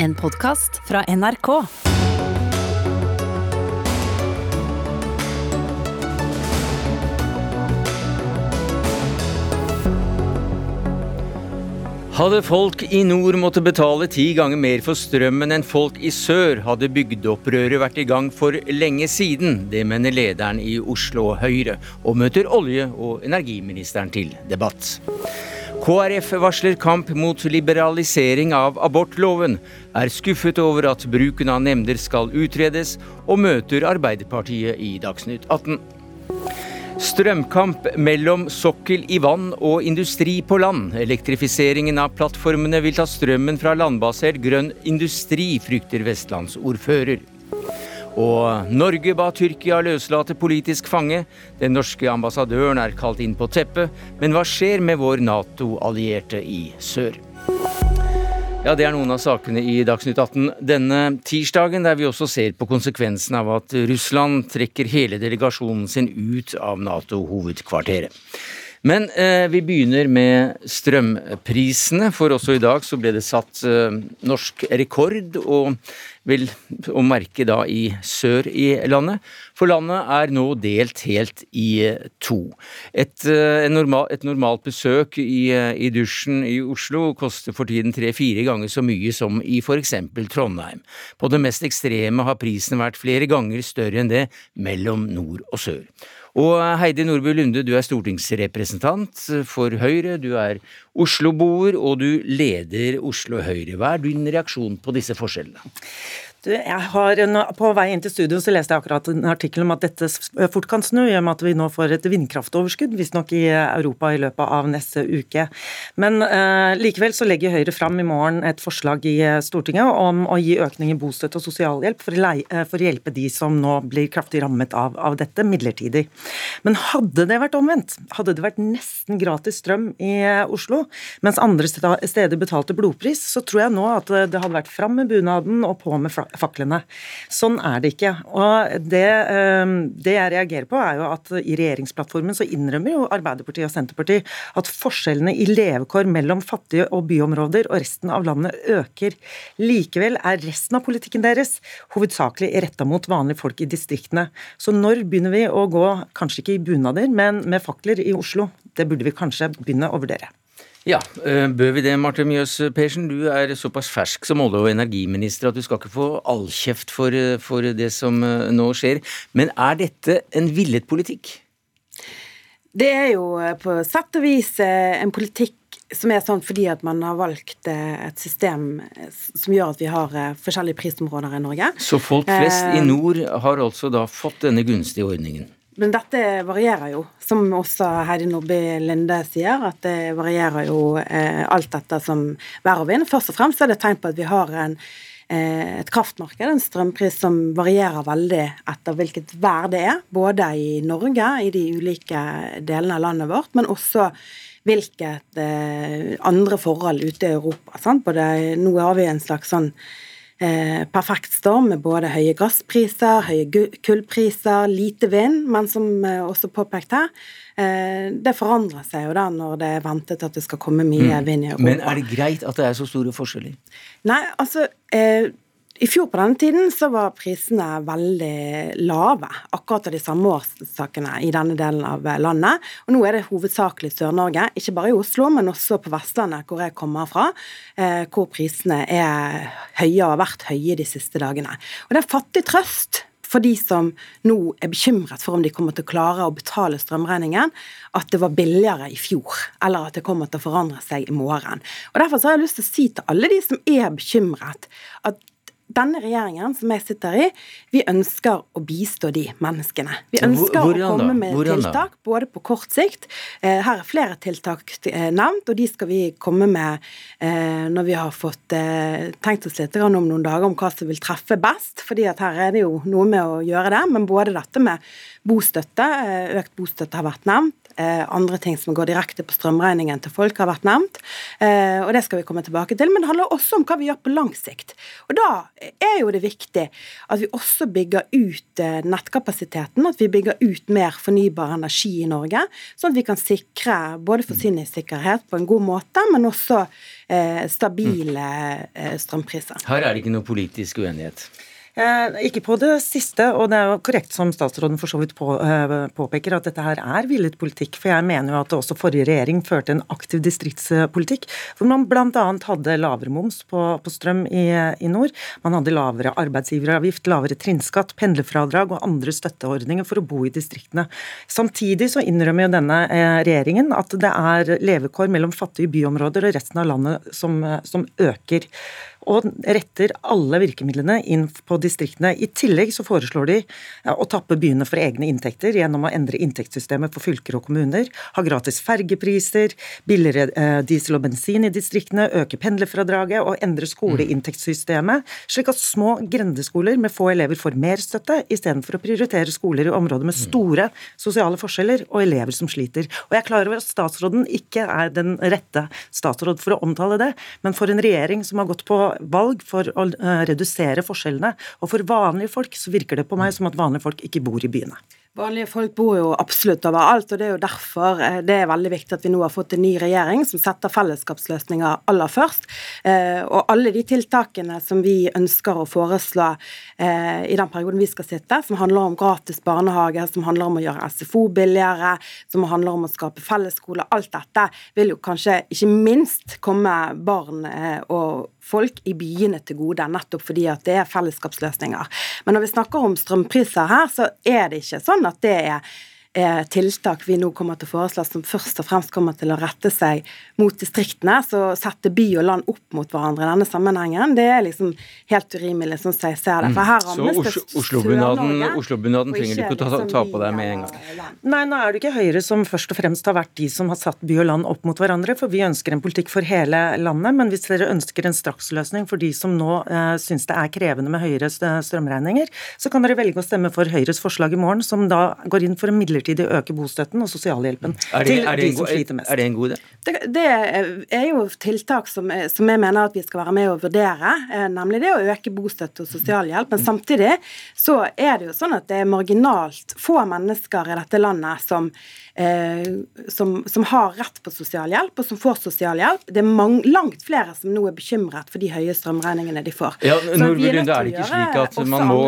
En podkast fra NRK. Hadde folk i nord måtte betale ti ganger mer for strømmen enn folk i sør, hadde bygdeopprøret vært i gang for lenge siden. Det mener lederen i Oslo Høyre, og møter olje- og energiministeren til debatt. KrF varsler kamp mot liberalisering av abortloven, er skuffet over at bruken av nemnder skal utredes, og møter Arbeiderpartiet i Dagsnytt 18. Strømkamp mellom sokkel i vann og industri på land. Elektrifiseringen av plattformene vil ta strømmen fra landbasert grønn industri, frykter vestlandsordfører. Og Norge ba Tyrkia løslate politisk fange. Den norske ambassadøren er kalt inn på teppet. Men hva skjer med vår Nato-allierte i sør? Ja, Det er noen av sakene i Dagsnytt 18 denne tirsdagen, der vi også ser på konsekvensen av at Russland trekker hele delegasjonen sin ut av Nato-hovedkvarteret. Men eh, vi begynner med strømprisene, for også i dag så ble det satt eh, norsk rekord, og vel å merke da i sør i landet. For landet er nå delt helt i to. Et, et, normal, et normalt besøk i, eh, i, dusjen i Oslo koster for tiden tre-fire ganger så mye som i f.eks. Trondheim. På det mest ekstreme har prisen vært flere ganger større enn det mellom nord og sør. Og Heidi Nordby Lunde, du er stortingsrepresentant for Høyre, du er Oslo-boer, og du leder Oslo Høyre. Hva er din reaksjon på disse forskjellene? Jeg har en, På vei inn til studio så leste jeg akkurat en artikkel om at dette fort kan snu, i og med at vi nå får et vindkraftoverskudd, visstnok i Europa i løpet av neste uke. Men eh, likevel så legger Høyre fram i morgen et forslag i Stortinget om å gi økning i bostøtte og sosialhjelp for, leie, for, å hjelpe de som nå blir kraftig rammet av, av dette, midlertidig. Men hadde det vært omvendt, hadde det vært nesten gratis strøm i Oslo, mens andre steder betalte blodpris, så tror jeg nå at det hadde vært fram med bunaden og på med faklene. Sånn er det ikke. Og det, ehm, det, jeg reagerer på, er jo at i regjeringsplattformen så innrømmer jo Arbeiderpartiet og Senterpartiet at forskjellene i levekår mellom fattige og byområder og resten av landet øker. Likevel er resten av politikken deres hovedsakelig retta mot vanlige folk i distriktene. Så når begynner vi å gå, kanskje ikke i bunader, men med fakler i Oslo? Det burde vi kanskje begynne å vurdere. Ja, eh, bør vi det, Marte Mjøs Persen? Du er såpass fersk som olje- og energiminister at du skal ikke få all kjeft for, eh, for det som eh, nå skjer. Men er dette en villet politikk? Det er jo på sett og vis en politikk som er sånn fordi at man har valgt et system som gjør at vi har forskjellige prisområder i Norge. Så folk flest i nord har altså da fått denne gunstige ordningen? Men dette varierer jo, som også Heidi Nobby Linde sier, at det varierer jo eh, alt dette som vær og vind. Først og fremst er det et tegn på at vi har en, eh, et kraftmarked, en strømpris som varierer veldig etter hvilket vær det er. Både i Norge, i de ulike delene av landet vårt, men også hvilket eh, andre forhold ute i Europa. Sant? Både, nå har vi en slags sånn perfekt storm med både høye gasspriser, høye kullpriser, lite vind, men som eh, også påpekt her, eh, det forandrer seg jo da når det er ventet at det skal komme mye mm. vind i Europa. Men er det greit at det er så store forskjeller? Nei, altså i fjor på denne tiden så var prisene veldig lave, akkurat av de samme årsakene i denne delen av landet. Og nå er det hovedsakelig Sør-Norge, ikke bare i Oslo, men også på Vestlandet, hvor jeg kommer fra, eh, hvor prisene er høye og har vært høye de siste dagene. Og det er fattig trøst for de som nå er bekymret for om de kommer til å klare å betale strømregningen, at det var billigere i fjor, eller at det kommer til å forandre seg i morgen. Og Derfor så har jeg lyst til å si til alle de som er bekymret, at denne regjeringen som jeg sitter i, vi ønsker å bistå de menneskene. Vi ønsker Hvordan å komme med Hvordan tiltak, både på kort sikt. Eh, her er flere tiltak eh, nevnt, og de skal vi komme med eh, når vi har fått tenkt oss litt om noen dager om hva som vil treffe best. fordi at her er det jo noe med å gjøre det, men både dette med bostøtte, økt bostøtte har vært nevnt. Andre ting som går direkte på strømregningen til folk, har vært nevnt. Og det skal vi komme tilbake til. Men det handler også om hva vi gjør på lang sikt. Og Da er jo det viktig at vi også bygger ut eh, nettkapasiteten, at vi bygger ut mer fornybar energi i Norge, sånn at vi kan sikre både forsyningssikkerhet på en god måte, men også eh, stabile eh, strømpriser. Her er det ikke noe politisk uenighet? Eh, ikke på det siste, og det er jo korrekt som statsråden for så vidt eh, påpeker, at dette her er villet politikk. For jeg mener jo at også forrige regjering førte en aktiv distriktspolitikk, hvor man bl.a. hadde lavere moms på, på strøm i, i, nord. Man hadde lavere arbeidsgiveravgift, lavere trinnskatt, pendlerfradrag og andre støtteordninger for å bo i distriktene. Samtidig så innrømmer jo denne eh, regjeringen at det er levekår mellom fattige byområder og resten av landet som, som øker og retter alle virkemidlene inn på distriktene. I tillegg så foreslår de å tappe byene for egne inntekter gjennom å endre inntektssystemet for fylker og kommuner, ha gratis fergepriser, billigere eh, diesel og bensin i distriktene, øke pendlerfradraget og endre skoleinntektssystemet, slik at små grendeskoler med få elever får mer støtte, istedenfor å prioritere skoler i områder med store sosiale forskjeller og elever som sliter. Og Jeg er klar over at statsråden ikke er den rette statsråd for å omtale det, men for en regjering som har gått på valg for å eh, redusere forskjellene. Og for vanlige folk så virker det på meg som at vanlige folk ikke bor i byene. Vanlige folk bor jo absolutt overalt, og det er jo derfor eh, det er veldig viktig at vi nå har fått en ny regjering som setter fellesskapsløsninger aller først. Eh, og alle de tiltakene som vi ønsker å foreslå i den perioden vi skal sitte, som handler om gratis barnehage, som handler om å gjøre SFO billigere, som handler om å skape fellesskole, alt dette vil jo kanskje ikke minst komme barn og folk i byene til gode, nettopp fordi at det er fellesskapsløsninger. Men når vi snakker om strømpriser her, så er det ikke sånn at det er tiltak vi nå kommer til å foreslå som først og fremst kommer til å rette seg mot distriktene. Så sette by og land opp mot hverandre i denne sammenhengen, det er liksom helt urimelig, sånn som jeg ser det. For her rammes det Oslo-bunaden Oslo trenger du ikke å ta, ta, på deg med en gang? Nei, nå er det ikke Høyre som først og fremst har vært de som har satt by og land opp mot hverandre, for vi ønsker en politikk for hele landet. Men hvis dere ønsker en straksløsning for de som nå eh, syns det er krevende med høyere strømregninger, så kan dere velge å stemme for Høyres forslag i morgen, som da går inn for en midlertidig midlertidig øke bostøtten og sosialhjelpen er det, til er de som sliter mest. Er det en god idé? Det, det, er jo tiltak som, som, jeg mener at vi skal være med og vurdere, eh, nemlig det å øke bostøtte og sosialhjelp. Men samtidig så er det jo sånn at det er marginalt få mennesker i dette landet som Eh, som, som, har rett på sosialhjelp, og som får sosialhjelp. Det er mange, langt flere som nå er bekymret for de høye strømregningene de får. Ja, Nordby Lunde, er det ikke slik at man må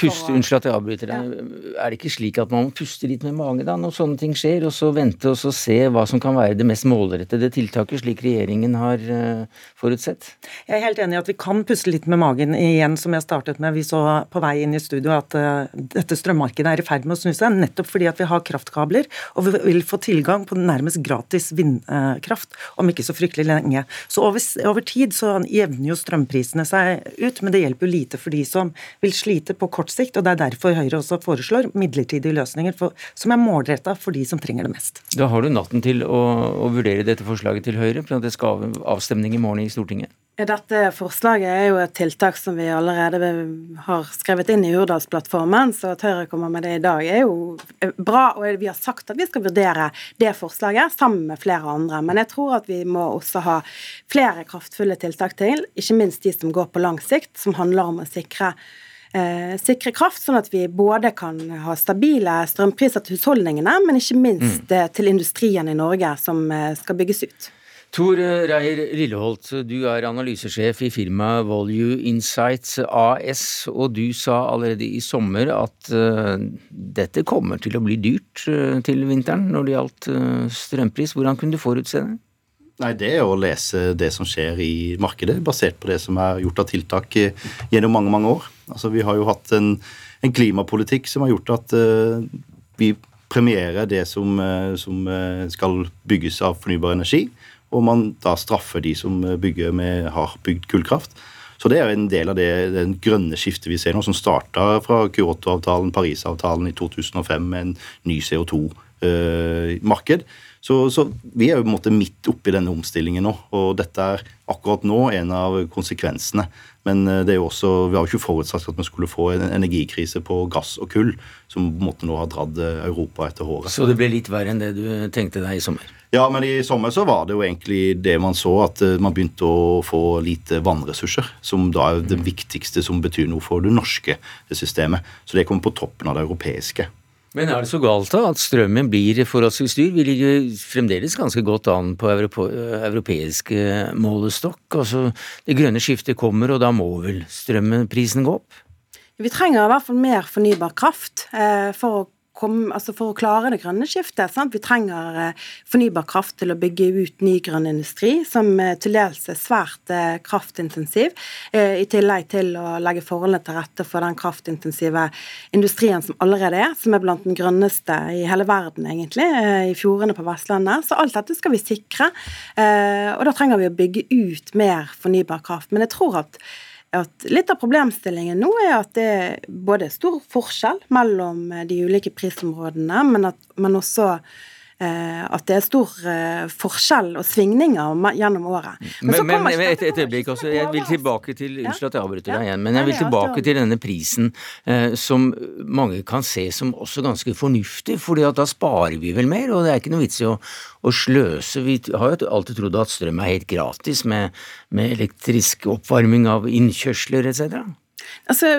puste Unnskyld at jeg avbryter deg. Ja. Er det ikke slik at man må puste litt med magen da når sånne ting skjer, og så vente og så se hva som kan være det mest målrettede tiltaket, slik regjeringen har uh, forutsett? Jeg er helt enig i at vi kan puste litt med magen igjen, som jeg startet med. Vi så på vei inn i studio at uh, dette strømmarkedet er i ferd med å snu seg, nettopp fordi at vi har kraftkabler. og vi vil få tilgang på nærmest gratis vindkraft om ikke så fryktelig lenge. Så over, over, tid så jevner jo strømprisene seg ut, men det hjelper jo lite for de som vil slite på kort sikt. og Det er derfor Høyre også foreslår midlertidige løsninger for, som er målretta for de som trenger det mest. Da har du natten til å, å vurdere dette forslaget til Høyre, for det skal avstemning i morgen i Stortinget. Dette forslaget er jo et tiltak som vi allerede har skrevet inn i Hurdalsplattformen, så at Høyre kommer med det i dag er jo bra. Og vi har sagt at vi skal vurdere det forslaget sammen med flere andre. Men jeg tror at vi må også ha flere kraftfulle tiltak til, ikke minst de som går på lang sikt, som handler om å sikre eh, sikre kraft, sånn at vi både kan ha stabile strømpriser til husholdningene, men ikke minst mm. til industrien i Norge som eh, skal bygges ut. Tor Reier Lilleholt, du er analysesjef i firmaet Volue Insights AS, og du sa allerede i sommer at uh, dette kommer til å bli dyrt uh, til vinteren når det gjaldt uh, strømpris. Hvordan kunne du forutse det? Nei, Det er å lese det som skjer i markedet, basert på det som er gjort av tiltak gjennom mange mange år. Altså, Vi har jo hatt en, en klimapolitikk som har gjort at vi premierer det som, som skal bygges av fornybar energi og man da straffer de som bygger med, har bygd kullkraft. Så det er en del av det den grønne skiftet vi ser nå, som starta fra Kyoto-avtalen, Parisavtalen i 2005 med en ny CO2 marked. Så, så, vi er jo på en måte midt oppi denne omstillingen nå, og dette er akkurat nå en av konsekvensene. Men det er jo også, vi har jo ikke forutsatt at vi skulle få en energikrise på gass og kull, som på en måte nå har dratt Europa etter håret. Så det ble litt verre enn det du tenkte deg i sommer? Ja, men i sommer så var det jo egentlig det man så, at man begynte å få lite vannressurser. Som da er det viktigste som betyr noe for det norske systemet. Så det kommer på toppen av det europeiske. Men er det så galt da at strømmen blir forholdsvis dyr? Vi ligger fremdeles ganske godt an på europeisk målestokk. Altså, det grønne skiftet kommer, og da må vel strømprisen gå opp? Vi trenger i hvert fall mer fornybar kraft eh, for å Kom, altså for å klare det grønne skiftet. Sant? Vi trenger eh, fornybar kraft til å bygge ut ny grønn industri, som eh, til dels er svært eh, kraftintensiv, i tillegg til å legge forholdene til rette for den kraftintensive industrien som allerede er, som er blant den grønneste i hele verden, egentlig, i fjordene på Vestlandet. Så alt dette skal vi sikre, og da trenger vi å bygge ut mer fornybar kraft. Men jeg tror at at litt av problemstillingen nå er at det er både stor forskjell mellom de ulike prisområdene, men, at, men også Eh, at det er stor eh, forskjell og svingninger gjennom året. Men, men, men et, et, øyeblikk også, jeg vil tilbake til Unnskyld at jeg avbryter deg igjen, men jeg vil tilbake til denne prisen eh, som mange kan se som også ganske fornuftig, fordi at da sparer vi vel mer, og det er ikke noe vits i å, å sløse. Vi har jo alltid trodd at strøm er helt gratis med, med elektrisk oppvarming av innkjørsler etc. Altså,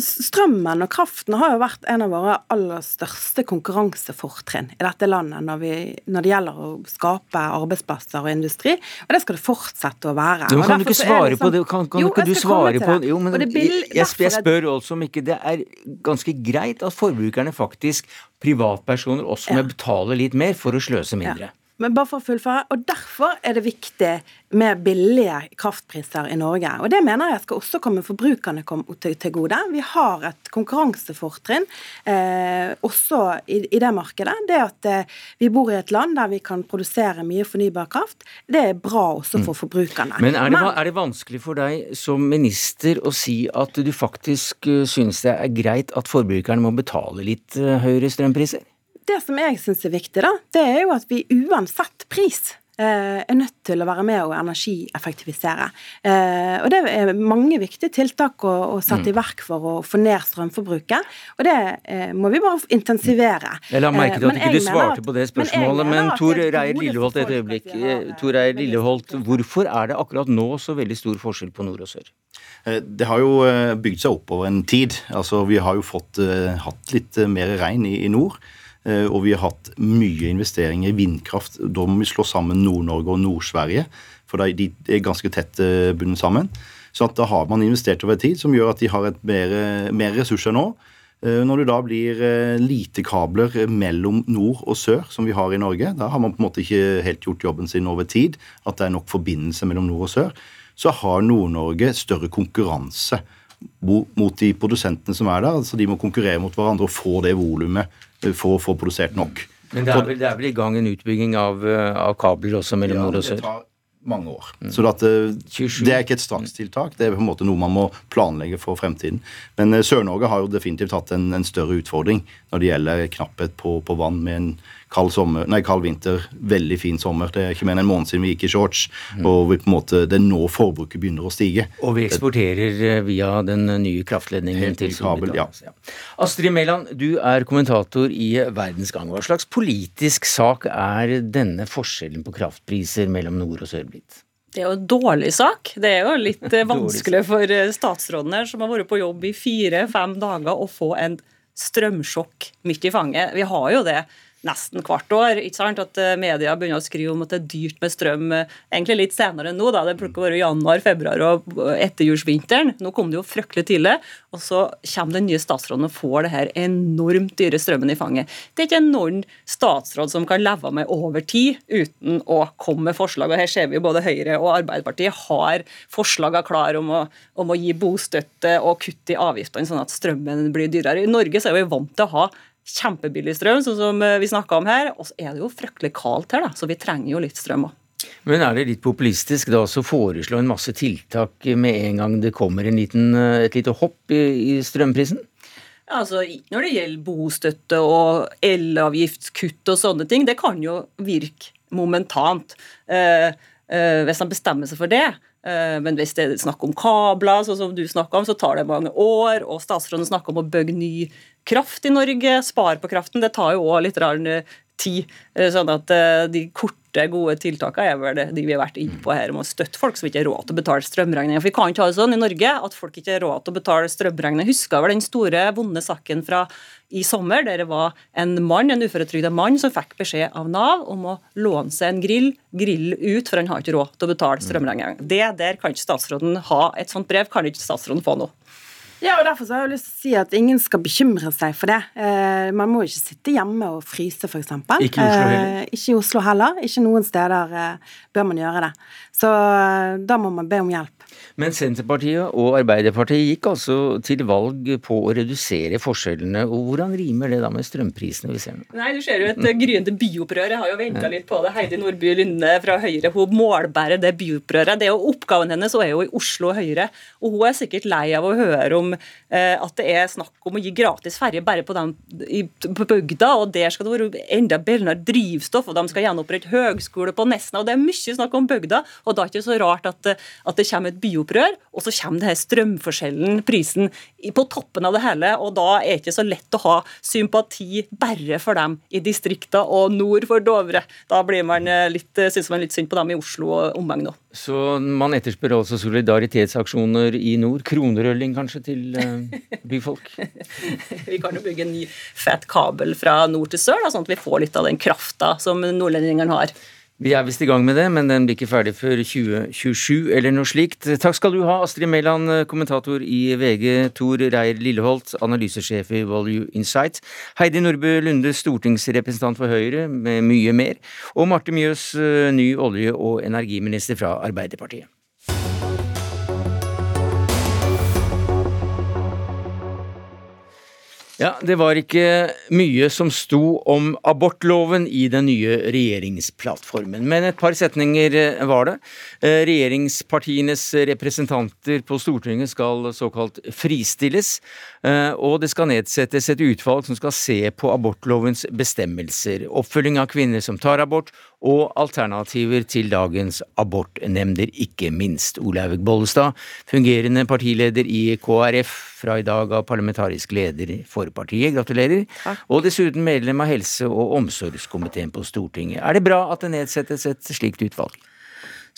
Strømmen og kraften har jo vært en av våre aller største konkurransefortrinn i dette landet når, vi, når, det gjelder å skape arbeidsplasser og industri, og det skal det fortsette å være. Men kan du ikke svare liksom, på det? Kan, kan jo, ikke du svare på Jo, men jeg, jeg, jeg spør også om ikke det er ganske greit at forbrukerne faktisk, privatpersoner, også må betale litt mer for å sløse mindre. Ja. Men bare for å fullføre, og Derfor er det viktig med billige kraftpriser i Norge. Og Det mener jeg skal også komme forbrukerne til, gode. Vi har et konkurransefortrinn eh, også i, i, det markedet. Det at eh, vi bor i et land der vi kan produsere mye fornybar kraft, det er bra også for mm. forbrukerne. Men er det, er det vanskelig for deg som minister å si at du faktisk uh, synes det er greit at forbrukerne må betale litt uh, høyere strømpriser? Det som jeg syns er viktig, da, det er jo at vi uansett pris eh, er nødt til å være med og energieffektivisere. Eh, og Det er mange viktige tiltak å, å sette mm. i verk for å få ned strømforbruket. Og det eh, må vi bare intensivere. Jeg la merke til at ikke svarte på det spørsmålet, men, men Tor Reier Lilleholt et øyeblikk. Tor Reier Lilleholt, hvorfor er det akkurat nå så veldig stor forskjell på nord og sør? Det har jo bygd seg opp over en tid. Altså, Vi har jo fått hatt litt mer regn i, i nord. Eh, og vi har hatt mye investeringer i vindkraft. Da må vi slå sammen Nord-Norge og Nord-Sverige, for de er ganske tett eh, bundet sammen. Så da har man investert over tid, som gjør at de har mer, mer, ressurser nå. Eh, når det da blir lite kabler mellom nord og sør, som vi har i Norge, da har man på en måte ikke helt gjort jobben sin over tid, at det er nok forbindelse mellom nord og sør, så har Nord-Norge større konkurranse mot de produsentene som er der. altså De må konkurrere mot hverandre og få det volumet for å få produsert nok. Men det er, vel, det er vel, i gang en utbygging av, eh, av kabler også mellom ja, nord og sør? Det tar mange år. Mm. Så det, det er ikke et strakstiltak, det er på en måte noe man må planlegge for fremtiden. Men eh, Sør-Norge har jo definitivt hatt en, en, større utfordring når det gjelder knapphet på, på vann med en kald, sommer, nei, kald vinter, veldig fin sommer. Det er ikke mer enn en måned siden vi gikk i shorts. Mm. og vi på en måte, Det er nå forbruket begynner å stige. Og vi eksporterer eh, via den nye kraftledningen til Storbritannia. Ja. Astrid Mæland, du er kommentator i Verdensgang. Hva slags politisk sak er denne forskjellen på kraftpriser mellom nord og sør blitt? Det er jo en dårlig sak. Det er jo litt eh, vanskelig for eh, statsråden her, som har vært på jobb i fire-fem dager, å få en strømsjokk midt i fanget. Vi har jo det nesten hvert år. ikke sant, At eh, media begynner å skrive om at det er dyrt med strøm eh, egentlig litt senere enn nå. da, Det bruker å januar, februar og etterjulsvinteren. Nå kom det jo fryktelig tidlig. Og så kommer den nye statsråden og får det her enormt dyre strømmen i fanget. Det er ikke noen statsråd som kan leve med over tid uten å komme med forslag. og Her ser vi jo både Høyre og Arbeiderpartiet har forslagene klare om å, om å gi bostøtte og kutt i avgiftene, sånn at strømmen blir dyrere. I Norge så er vi vant til å ha kjempebillig strøm, sånn som eh, vi snakka om her. Og så er det jo fryktelig kaldt her, da, så vi trenger jo litt strøm òg. Men er det litt populistisk da å foreslå en masse tiltak med en gang det kommer en liten, eh, et lite hopp i, i strømprisen? Altså, Når det gjelder bostøtte og elavgiftskutt og sånne ting, det kan jo virke momentant. Eh, eh, hvis han bestemmer seg for det. Eh, men hvis det er snakk om kabler, som du om, så tar det mange år. Og statsråden snakker om å bygge ny kraft i Norge, spare på kraften. Det tar jo òg litt tid. Eh, sånn at de de korte, gode tiltakene er vel de vi har vært inne på her, om å støtte folk som ikke har råd til å betale strømregninger. For vi kan ikke ha det sånn i Norge at folk ikke har råd til å betale strømregninger. Husker vel den store, vonde saken fra i sommer, der det var en mann, en uføretrygda mann som fikk beskjed av Nav om å låne seg en grill, grill ut, for han har ikke råd til å betale strømregninger. Det der kan ikke statsråden ha. Et sånt brev kan ikke statsråden få nå. Ja, og Derfor har jeg lyst til å si at ingen skal bekymre seg for det. Eh, man må ikke sitte hjemme og fryse, f.eks. Ikke i Oslo heller. Eh, ikke i Oslo heller. Ikke noen steder eh, bør man gjøre det. Så eh, da må man be om hjelp. Men Senterpartiet og Arbeiderpartiet gikk altså til valg på å redusere forskjellene. og Hvordan rimer det da med strømprisene vi ser nå? Nei, Du ser jo et gryende byopprør. Jeg har jo venta litt på det. Heidi Nordby Lunde fra Høyre hun målbærer det byopprøret. Det er jo Oppgaven hennes hun er jo i Oslo Høyre. Og hun er sikkert lei av å høre om eh, at det er snakk om å gi gratis ferje bare på, den, på bygda, og der skal det være enda billigere drivstoff, og de skal gjenopprette høgskole på Nesna. og Det er mye snakk om bygda, og da er det ikke så rart at, at det kommer et byopprør og så kommer det her strømforskjellen, prisen, på toppen av det hele. Og da er det ikke så lett å ha sympati bare for dem i distrikta og nord for Dovre. Da blir man eh, litt, eh, synes man litt synd på dem i Oslo og omegn nå. Så man etterspør altså solidaritetsaksjoner i nord? Kronerølling kanskje til uh, byfolk? vi kan jo bygge en ny fett kabel fra nord til sør, da, sånn at vi får litt av den krafta som nordlendingene har. Vi er visst i gang med det, men den blir ikke ferdig før 2027 eller noe slikt. Takk skal du ha, Astrid Mæland, kommentator i VG, Tor Reier Lilleholt, analysesjef i Value Insight, Heidi Nordbø Lunde, stortingsrepresentant for Høyre, med mye mer, og Marte Mjøs, ny olje- og energiminister fra Arbeiderpartiet. Ja, Det var ikke mye som sto om abortloven i den nye regjeringsplattformen, men et par setninger eh, var det. Eh, regjeringspartienes representanter på Stortinget skal såkalt fristilles, eh, og det skal nedsettes et utvalg som skal se på abortlovens bestemmelser, oppfølging av kvinner som tar abort, og alternativer til dagens abortnemnder, ikke minst. Olaug Bollestad, fungerende partileder i KrF, fra i dag av parlamentarisk leder for partiet, gratulerer. Takk. Og dessuten medlem av helse- og omsorgskomiteen på Stortinget. Er det bra at det nedsettes et slikt utvalg?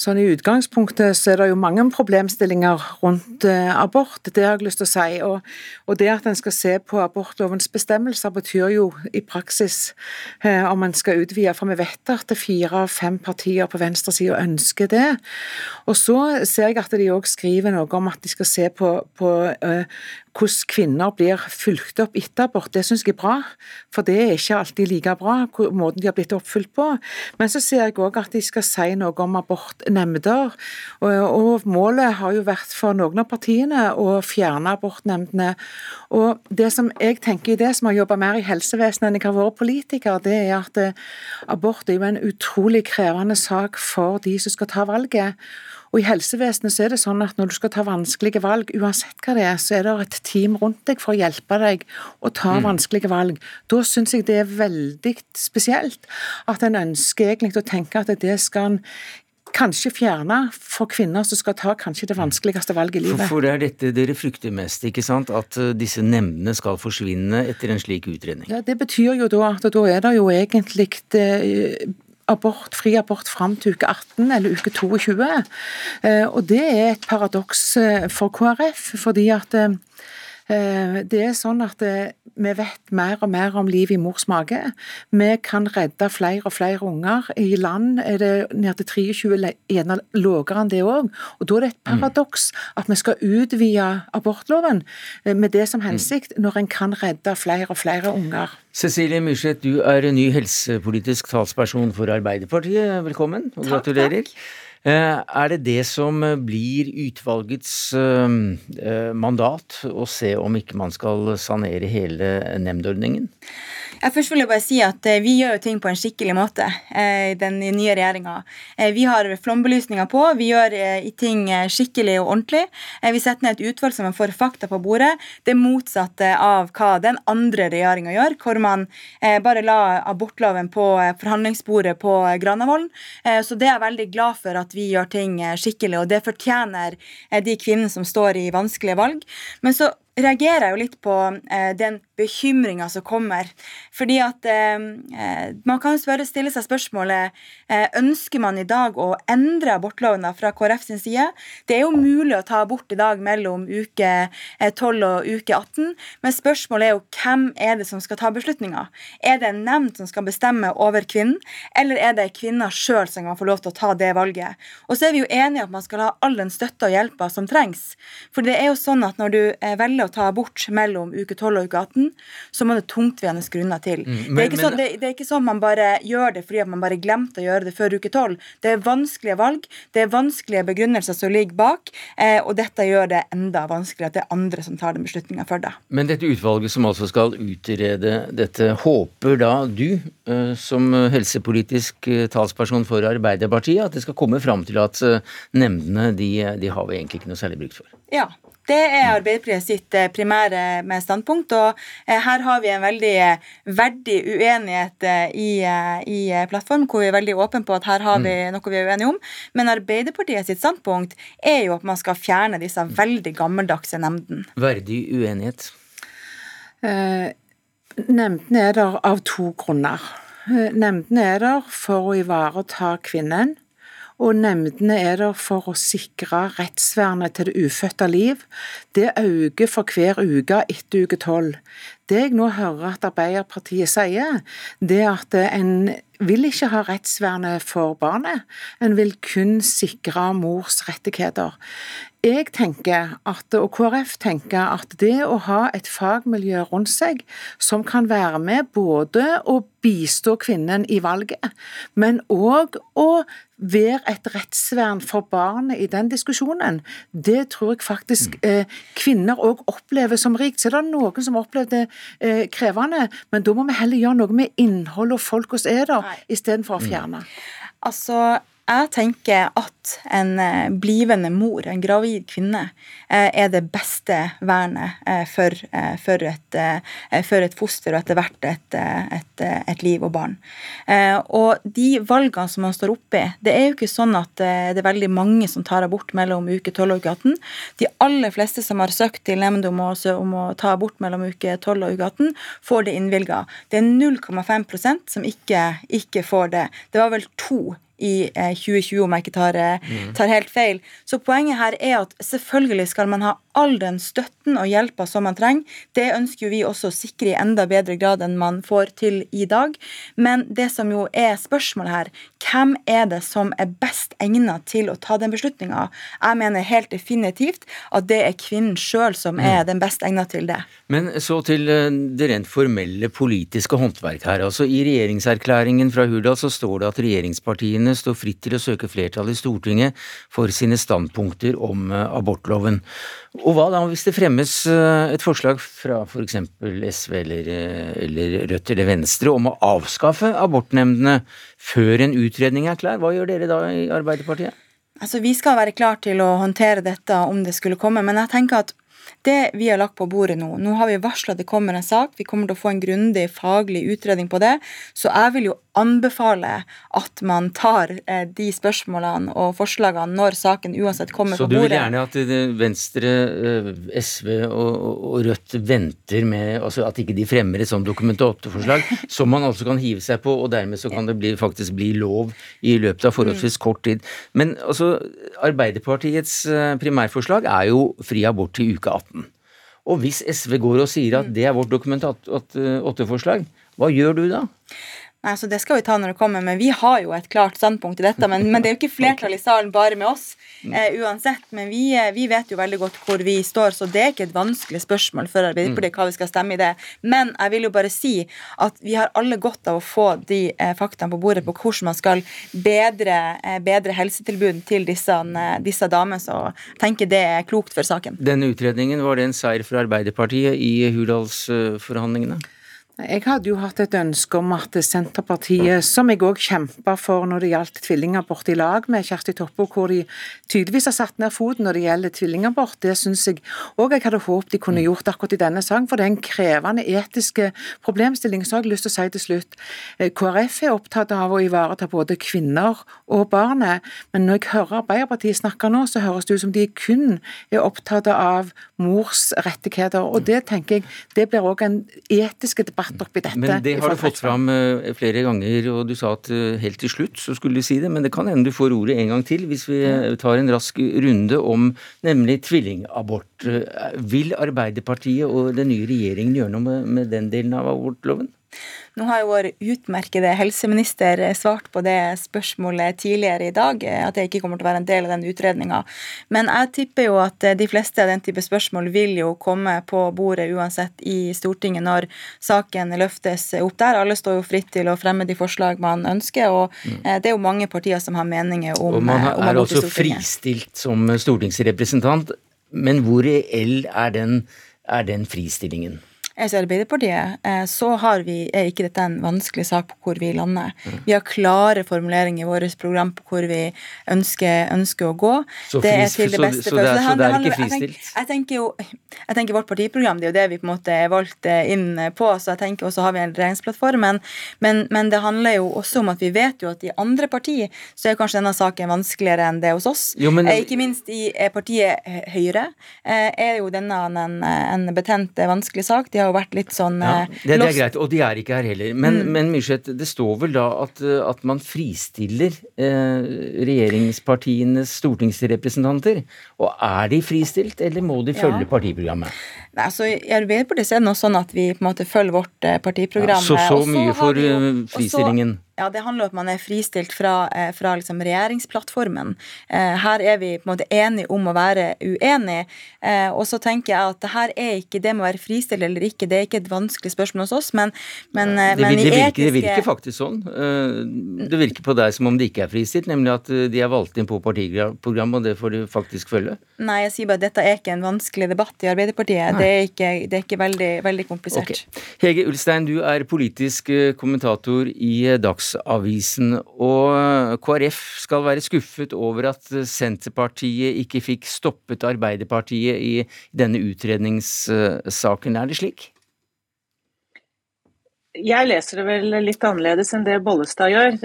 Sånn I utgangspunktet så er det jo mange problemstillinger rundt eh, abort, det har jeg lyst til å si. Og, og det at en skal se på abortlovens bestemmelser, betyr jo i praksis eh, om en skal utvide. For vi vet at det fire av fem partier på venstresida ønsker det. Og så ser jeg at de òg skriver noe om at de skal se på, på eh, hvordan kvinner blir fulgt opp etter abort, det syns jeg er bra. For det er ikke alltid like bra, måten de har blitt oppfylt på. Men så ser jeg òg at de skal si noe om abortnemnder. Og, og, målet har jo vært for noen av partiene å fjerne abortnemndene. Og det som jeg tenker i det, som har jobba mer i helsevesenet enn jeg har vært politiker, det er at eh, abort er jo en utrolig krevende sak for de som skal ta valget. Og I helsevesenet så er det sånn at når du skal ta vanskelige valg, uansett hva det er, så er det et team rundt deg for å hjelpe deg å ta mm. vanskelige valg. Da syns jeg det er veldig spesielt at en ønsker egentlig å tenke at det skal en kanskje fjerne for kvinner som skal ta kanskje det vanskeligste valget i livet. Hvorfor er dette dere frykter mest, ikke sant? At eh, disse nemndene skal forsvinne etter en slik utredning? Ja, Det betyr jo da at da er det jo egentlig det, abort, fri abort fram til uke 18 eller uke 22. Eh, og det er et paradoks eh, for KrF, fordi at eh, det er sånn at vi vet mer og mer om liv i mors mage. Vi kan redde flere og flere unger. I land er det ned til 23, gjerne lavere enn det òg. Og da er det et mm. paradoks at vi skal utvide abortloven med det som mm. hensikt, når en kan redde flere og flere unger. Cecilie Myrseth, du er ny helsepolitisk talsperson for Arbeiderpartiet. Velkommen og gratulerer. Takk, eh, Er det det som blir utvalgets eh, mandat, å se om ikke man skal sanere hele nemndordningen? Først vil jeg bare si at eh, Vi gjør jo ting på en skikkelig måte eh, i den nye regjeringa. Eh, vi har flombelysninga på, vi gjør ting skikkelig og ordentlig. Vi setter ned et utvalg som får fakta på bordet. Det motsatte av hva den andre regjeringa gjør, hvor man bare la abortloven på forhandlingsbordet på Granavolden. Så det er jeg veldig glad for at vi gjør ting skikkelig, og det fortjener de kvinnene som står i vanskelige valg. Men så reagerer jeg jo litt på eh, den bekymringa som kommer. Fordi at eh, eh, Man kan spørre, stille seg spørsmålet eh, ønsker man i dag å endre abortloven fra KrF sin side. Det er jo mulig å ta abort i dag mellom uke 12 eh, og uke 18, men spørsmålet er jo hvem er det som skal ta beslutninga? Er det en nemnd som skal bestemme over kvinnen, eller er det kvinna sjøl som kan få lov til å ta det valget? Og så er vi jo enige at man skal ha all den støtta og hjelpa som trengs. For det er jo sånn at når du eh, velger å ta abort mellom uke 12 og uke 18, så må det tungtveiende grunner til. Mm, men, det, er sånn, det, det, er ikke sånn man bare gjør det fordi man bare glemte å gjøre det før uke 12. Det er vanskelige valg, det er vanskelige begrunnelser som ligger bak, eh, og dette gjør det enda vanskeligere at det er andre som tar den beslutninga for deg. Men dette utvalget som altså skal utrede dette, håper da du, eh, som helsepolitisk eh, talsperson for Arbeiderpartiet, at det skal komme fram til at eh, nemndene de, de har vi egentlig ikke noe særlig brukt for? Ja, det er Arbeiderpartiet sitt eh, primære med standpunkt. Og eh, her har vi en veldig eh, verdig uenighet i, i plattform, hvor vi er veldig åpne på at her har vi mm. noe vi er uenige om. Men Arbeiderpartiet sitt standpunkt er jo at man skal fjerne disse veldig gammeldagse nemndene. Verdig uenighet? Eh, nemndene er der av to grunner. Nemndene er der for å ivareta kvinnen og nemndene er der for å sikre rettsvernet til det ufødte liv. Det øker for hver uke etter uke tolv. Det jeg nå hører at Arbeiderpartiet sier, det er at en vil ikke ha rettsvernet for barnet, en vil kun sikre mors rettigheter. Jeg tenker at, og KrF tenker at det å ha et fagmiljø rundt seg som kan være med både å bistå kvinnen i valget, men òg å være et rettsvern for barnet i den diskusjonen, det tror jeg faktisk mm. eh, kvinner òg opplever som rikt. Så er det noen som opplever det eh, krevende, men da må vi heller gjøre noe med innholdet og folk hos er der, istedenfor å mm. fjerne. Altså, jeg tenker at en eh, blivende mor, en gravid kvinne, eh, er det beste vernet eh, for, for, et, for et, foster og etter hvert et, et, et, liv og barn. Og de valgene som man står oppi, det er jo ikke sånn at det er veldig mange som tar abort mellom uke 12 og uke 18. De aller fleste som har søkt til nemnd om, om, å ta abort mellom uke 12 og uke 18, får det innvilga. Det er 0,5% som ikke, ikke får det. Det var vel to i 2020, eh, om jeg ikke tar, eh, mm. tar, helt feil. Så poenget her er at selvfølgelig skal man ha all den støtten og hjelpa som man trenger. Det ønsker vi også å sikre i enda bedre grad enn man får til i dag. Men det som jo er spørsmålet her, hvem er det som er best egnet til å ta den beslutninga? Jeg mener helt definitivt at det er kvinnen sjøl som er mm. den best egnet til det. Men så til eh, det rent formelle politiske håndverk her. Altså I regjeringserklæringen fra Hurdal så står det at regjeringspartiene står fritt til å søke flertall i Stortinget for sine standpunkter om eh, abortloven. Og hva da hvis det fremmes eh, et forslag fra f.eks. SV eller, eh, eller Rødt eller Venstre om å avskaffe abortnemndene før en utredning er klar? Hva gjør dere da i Arbeiderpartiet? Altså, Vi skal være klar til å håndtere dette om det skulle komme, men jeg tenker at det vi har lagt på bordet nå Nå har vi varsla det kommer en sak. Vi kommer til å få en grundig faglig utredning på det. Så jeg vil jo anbefale at man tar eh, de spørsmålene og forslagene når saken uansett kommer på bordet. Så du vil gjerne at Venstre, eh, SV og Rødt venter med altså At ikke de fremmer et sånt Dokument 8-forslag som man altså kan hive seg på, og dermed så kan det bli, faktisk bli lov i løpet av forholdsvis kort tid. Men altså, Arbeiderpartiets eh, primærforslag er jo fri abort til uke 18. Og hvis SV går og sier at det er vårt Dokument 8-forslag, hva gjør du da? Nei, så Det skal vi ta når det kommer, men vi har jo et klart standpunkt i dette. Men, men det er jo ikke flertall i salen bare med oss eh, uansett. Men vi, eh, vi, vet jo veldig godt hvor vi står, så det er ikke et vanskelig spørsmål for Arbeiderpartiet hva vi skal stemme i det. Men jeg vil jo bare si at vi har alle godt av å få de eh, faktaene på bordet på hvordan man skal bedre, eh, bedre helsetilbud til disse, eh, disse damene. Så jeg tenker det er klokt for saken. Denne utredningen, var det en seier for Arbeiderpartiet i Hurdalsforhandlingene? Jeg hadde jo hatt et ønske om at Senterpartiet, som jeg òg kjempa for når det gjaldt tvillingabort i lag med Kjersti Toppe, hvor de tydeligvis har satt ned foten når det gjelder tvillingabort, det syns jeg òg jeg hadde håpet de kunne gjort akkurat i denne saken, for det er en krevende etiske problemstilling. Så har jeg lyst til å si til slutt, eh, KrF er opptatt av å ivareta både kvinner og barnet, men når jeg hører Arbeiderpartiet snakke nå, så høres det ut som de kun er opptatt av mors rettigheter, og det tenker jeg det blir òg en etisk debatt oppi dette. Men det har du fått fram eh, flere ganger, og du sa at eh, helt til slutt så skulle du si det. Men det kan hende du får ordet en gang til hvis vi eh, tar en rask runde om nemlig tvillingabort. Vil Arbeiderpartiet og den nye regjeringen gjøre noe med den delen av abortloven? Nå har jo vår utmerkede helseminister svart på det spørsmålet tidligere i dag, at det ikke kommer til å være en del av den utredninga. Men jeg tipper jo at de fleste av den type spørsmål vil jo komme på bordet uansett i Stortinget når saken løftes opp der. Alle står jo fritt til å fremme de forslag man ønsker, og mm. det er jo mange partier som har meninger om Og man er altså fristilt som stortingsrepresentant, men hvor reell er den, er den fristillingen? I Arbeiderpartiet eh, så har vi, er ikke dette en vanskelig sak på hvor vi lander. Vi har klare formuleringer i vårt program på hvor vi ønsker, ønsker å gå. Så, det er til det beste. Så, så, det, er, så det er ikke fristilt? Jeg, jeg, tenker jo, jeg tenker vårt partiprogram, det er jo det vi på en måte er valgt eh, inn på. så jeg tenker, Og så har vi en regjeringsplattform. Men, men, men, det handler jo også om at vi vet jo at i andre partier så er kanskje denne saken vanskeligere enn det hos oss. Jo, men, eh, ikke minst i partiet Høyre er jo denne en, en betent, vanskelig sak. De har jo vært litt sånn ja, eh, det, det, er greit, og de er ikke her heller. Men, mm. men Myrseth, det står vel da at, at man fristiller eh, regjeringspartienes stortingsrepresentanter? Og er de fristilt, eller må de følge ja. partiprogrammet? Nei, altså I Arbeiderpartiet er det nå sånn at vi på en måte følger vårt eh, partiprogram. Ja, så så mye for jo, fristillingen. Også, ja, det handler om at man er fristilt fra, eh, fra liksom regjeringsplattformen. Her er vi på en måte enige om å være uenige. Og så tenker jeg at det her er ikke det med å være fristilt eller ikke, det er ikke et vanskelig spørsmål hos oss, men, men, det, men det, virker, etiske... det virker faktisk sånn. Det virker på deg som om det ikke er fristilt, nemlig at de er valgt inn på partiprogram, og det får du faktisk følge. Nei, jeg sier bare at dette er ikke en vanskelig debatt i Arbeiderpartiet. Det er ikke, det er ikke veldig, veldig, komplisert. Okay. Hege Ulstein, du er politisk eh, kommentator i eh, Dagsavisen. Og eh, KrF skal være skuffet over at Senterpartiet ikke fikk stoppet Arbeiderpartiet i denne utredningssaken. Er det slik? Jeg leser det vel litt annerledes enn det Bollestad gjør.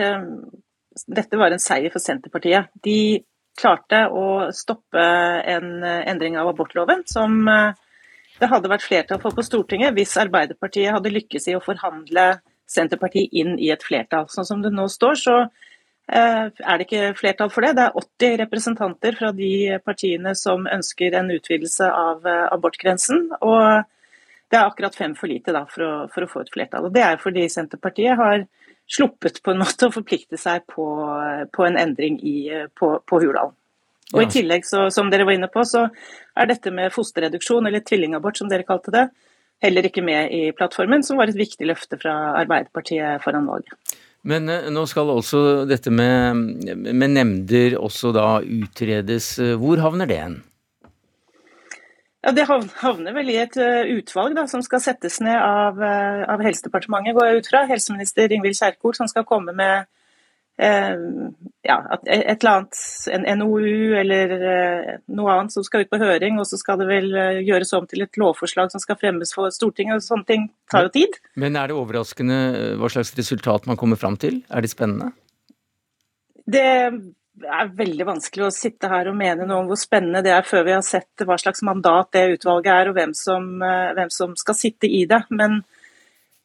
Dette var en seier for Senterpartiet. De klarte å stoppe en endring av abortloven som det hadde vært flertall for på Stortinget hvis Arbeiderpartiet hadde lykkes i å forhandle Senterpartiet inn i et flertall. Sånn som det nå står, så eh, er det ikke flertall for det. Det er 80 representanter fra de partiene som ønsker en utvidelse av eh, abortgrensen. Og det er akkurat fem for lite da, for, å, for, å, få et flertall. Og Det er fordi Senterpartiet har sluppet på en måte å forplikte seg på, på en endring i, på, på Hurdalen. Og I tillegg, så, som dere var inne på, så er dette med fosterreduksjon, eller tvillingabort som dere kalte det, heller ikke med i plattformen, som var et viktig løfte fra Arbeiderpartiet foran valget. Men eh, nå skal også dette med, med nemnder også da utredes. Hvor havner det hen? Ja, Det havner vel i et eh, utvalg da, som skal settes ned av, eh, av Helsedepartementet, går jeg ut fra. Helseminister Ingvild Kjerkol som skal komme med ja, et eller annet, en NOU eller eh, noe annet som skal ut på høring, og så skal det vel eh, gjøres om til et lovforslag som skal fremmes for Stortinget. og Sånne ting tar jo tid. Men er det overraskende hva slags resultat man kommer fram til? Er det spennende? Det er veldig vanskelig å sitte her og mene noe om hvor spennende det er før vi har sett hva slags mandat det utvalget er, og hvem som, hvem som skal sitte i det. Men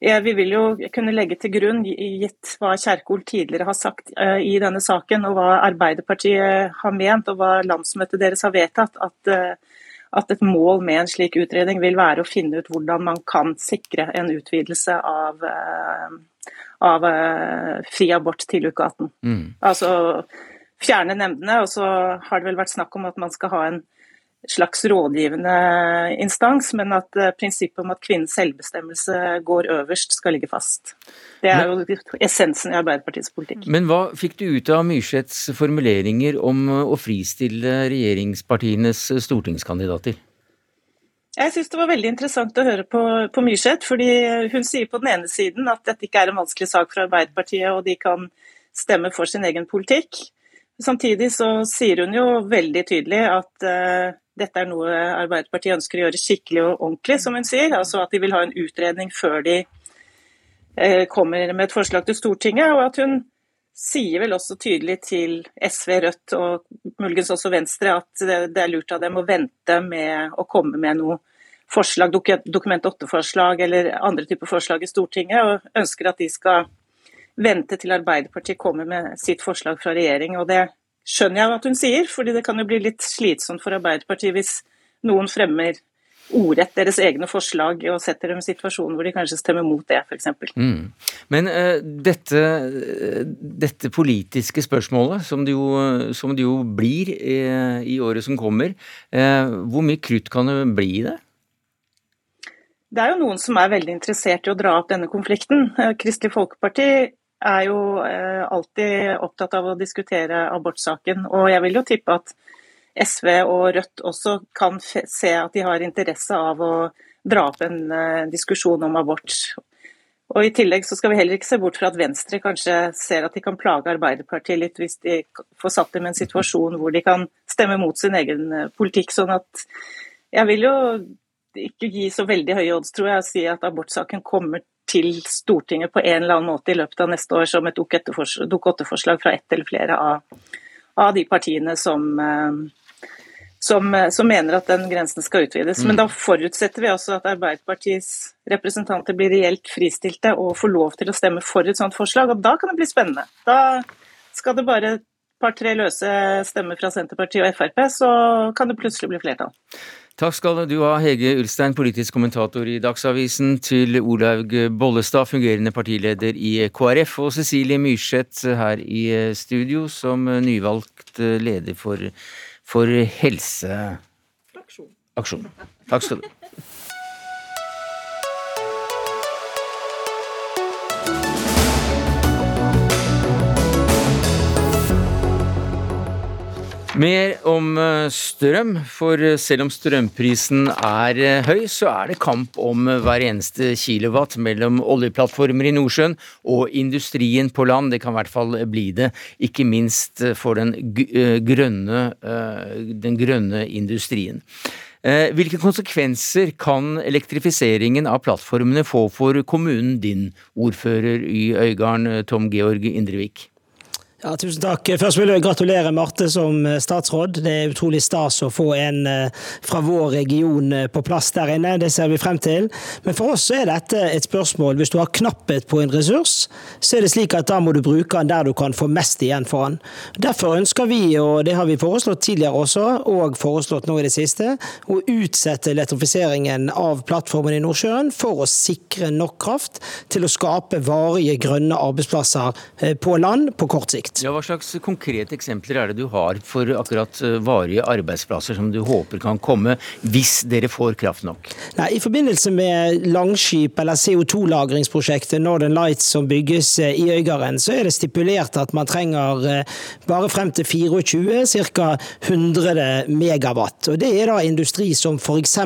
vi vil jo kunne legge til grunn, gitt hva Kjerkol tidligere har sagt eh, i denne saken, og hva Arbeiderpartiet har ment og hva landsmøtet deres har vedtatt, at, eh, at et mål med en slik utredning vil være å finne ut hvordan man kan sikre en utvidelse av, eh, av fri abort til uke 18. Mm. Altså fjerne nemndene, og så har det vel vært snakk om at man skal ha en slags rådgivende instans, men at eh, prinsippet om at kvinnens selvbestemmelse går øverst, skal ligge fast. Det er jo essensen i Arbeiderpartiets politikk. Men hva fikk du ut av Myrseths formuleringer om å fristille regjeringspartienes stortingskandidater? Jeg syns det var veldig interessant å høre på, på Myrseth. fordi Hun sier på den ene siden at dette ikke er en vanskelig sak for Arbeiderpartiet, og de kan stemme for sin egen politikk. Samtidig så sier hun jo veldig tydelig at dette er noe Arbeiderpartiet ønsker å gjøre skikkelig og ordentlig, som hun sier. Altså at de vil ha en utredning før de uh, kommer med et forslag til Stortinget. Og at hun sier vel også tydelig til SV, Rødt og muligens også Venstre at det er lurt av dem å vente med å komme med noe forslag, Dokument 8-forslag eller andre typer forslag i Stortinget, og ønsker at de skal vente til Arbeiderpartiet kommer med sitt forslag fra regjering. og Det skjønner jeg at hun sier, fordi det kan jo bli litt slitsomt for Arbeiderpartiet hvis noen fremmer ordrett deres egne forslag og setter dem i situasjonen hvor de kanskje stemmer mot det, f.eks. Mm. Men uh, dette, dette, politiske spørsmålet, som det jo, som det jo blir i, i året som kommer, uh, hvor mye krutt kan det bli i det? Det er jo noen som er veldig interessert i å dra opp denne konflikten. Kristelig Folkeparti er jo alltid opptatt av å diskutere abortsaken. Og jeg vil jo tippe at SV og Rødt også kan se at de har interesse av å dra opp en uh, diskusjon om abort. Og I tillegg så skal vi heller ikke se bort fra at Venstre kanskje ser at de kan plage Arbeiderpartiet litt hvis de får satt dem i en situasjon hvor de kan stemme mot sin egen uh, politikk. sånn at jeg vil jo ikke gi så veldig høye odds, tror jeg, å si at abortsaken kommer til Stortinget på en eller annen måte i løpet av neste år som et Dokument 8-forslag fra ett eller flere av, av de partiene som uh, som, eh, som, mener at den grensen skal utvides. Mm. Men da forutsetter vi også at Arbeiderpartiets representanter blir reelt fristilte og får lov til å stemme for et sånt forslag, og da kan det bli spennende. Da skal det bare et par-tre løse stemmer fra Senterpartiet og Frp, så kan det plutselig bli flertall. Takk skal du ha, Hege Ulstein, politisk kommentator i Dagsavisen, til Olaug Bollestad, fungerende partileder i KrF, og Cecilie Myrseth her i studio som nyvalgt leder for for Helseaksjonen. Takk skal du ha. Mer om eh, strøm, for eh, selv om strømprisen er eh, høy, så er det kamp om hver eneste kilowatt mellom oljeplattformer i Nordsjøen og industrien på land. Det kan i hvert fall bli det, ikke minst for den grønne, den grønne industrien. Hvilke konsekvenser kan elektrifiseringen av plattformene få for kommunen din, ordfører i Øygarden, Tom Georg Indrevik? Ja, tusen takk. Først vil jeg gratulere Marte som eh, statsråd. Det er utrolig stas å få en eh, fra vår region eh, på plass der inne. Det ser vi frem til. Men for oss er dette et spørsmål. Hvis du har knapphet på en ressurs, så er det slik at da må du bruke den der du kan få mest igjen for den. Derfor ønsker vi, og det har vi foreslått tidligere også, og foreslått nå i det siste, å utsette elektrifiseringen av plattformen i Nordsjøen for å sikre nok kraft til å skape varige grønne arbeidsplasser på land på kort sikt sikt. Ja, hva slags konkrete eksempler er det du har for akkurat eh, varige arbeidsplasser som du håper kan komme hvis dere får kraft nok? Nei, I forbindelse med Langskip eller CO2-lagringsprosjektet Northern Lights som bygges eh, i Øygarden, så er det stipulert at man trenger eh, bare frem til 24 ca. 100 megawatt. Og Det er da industri som f.eks.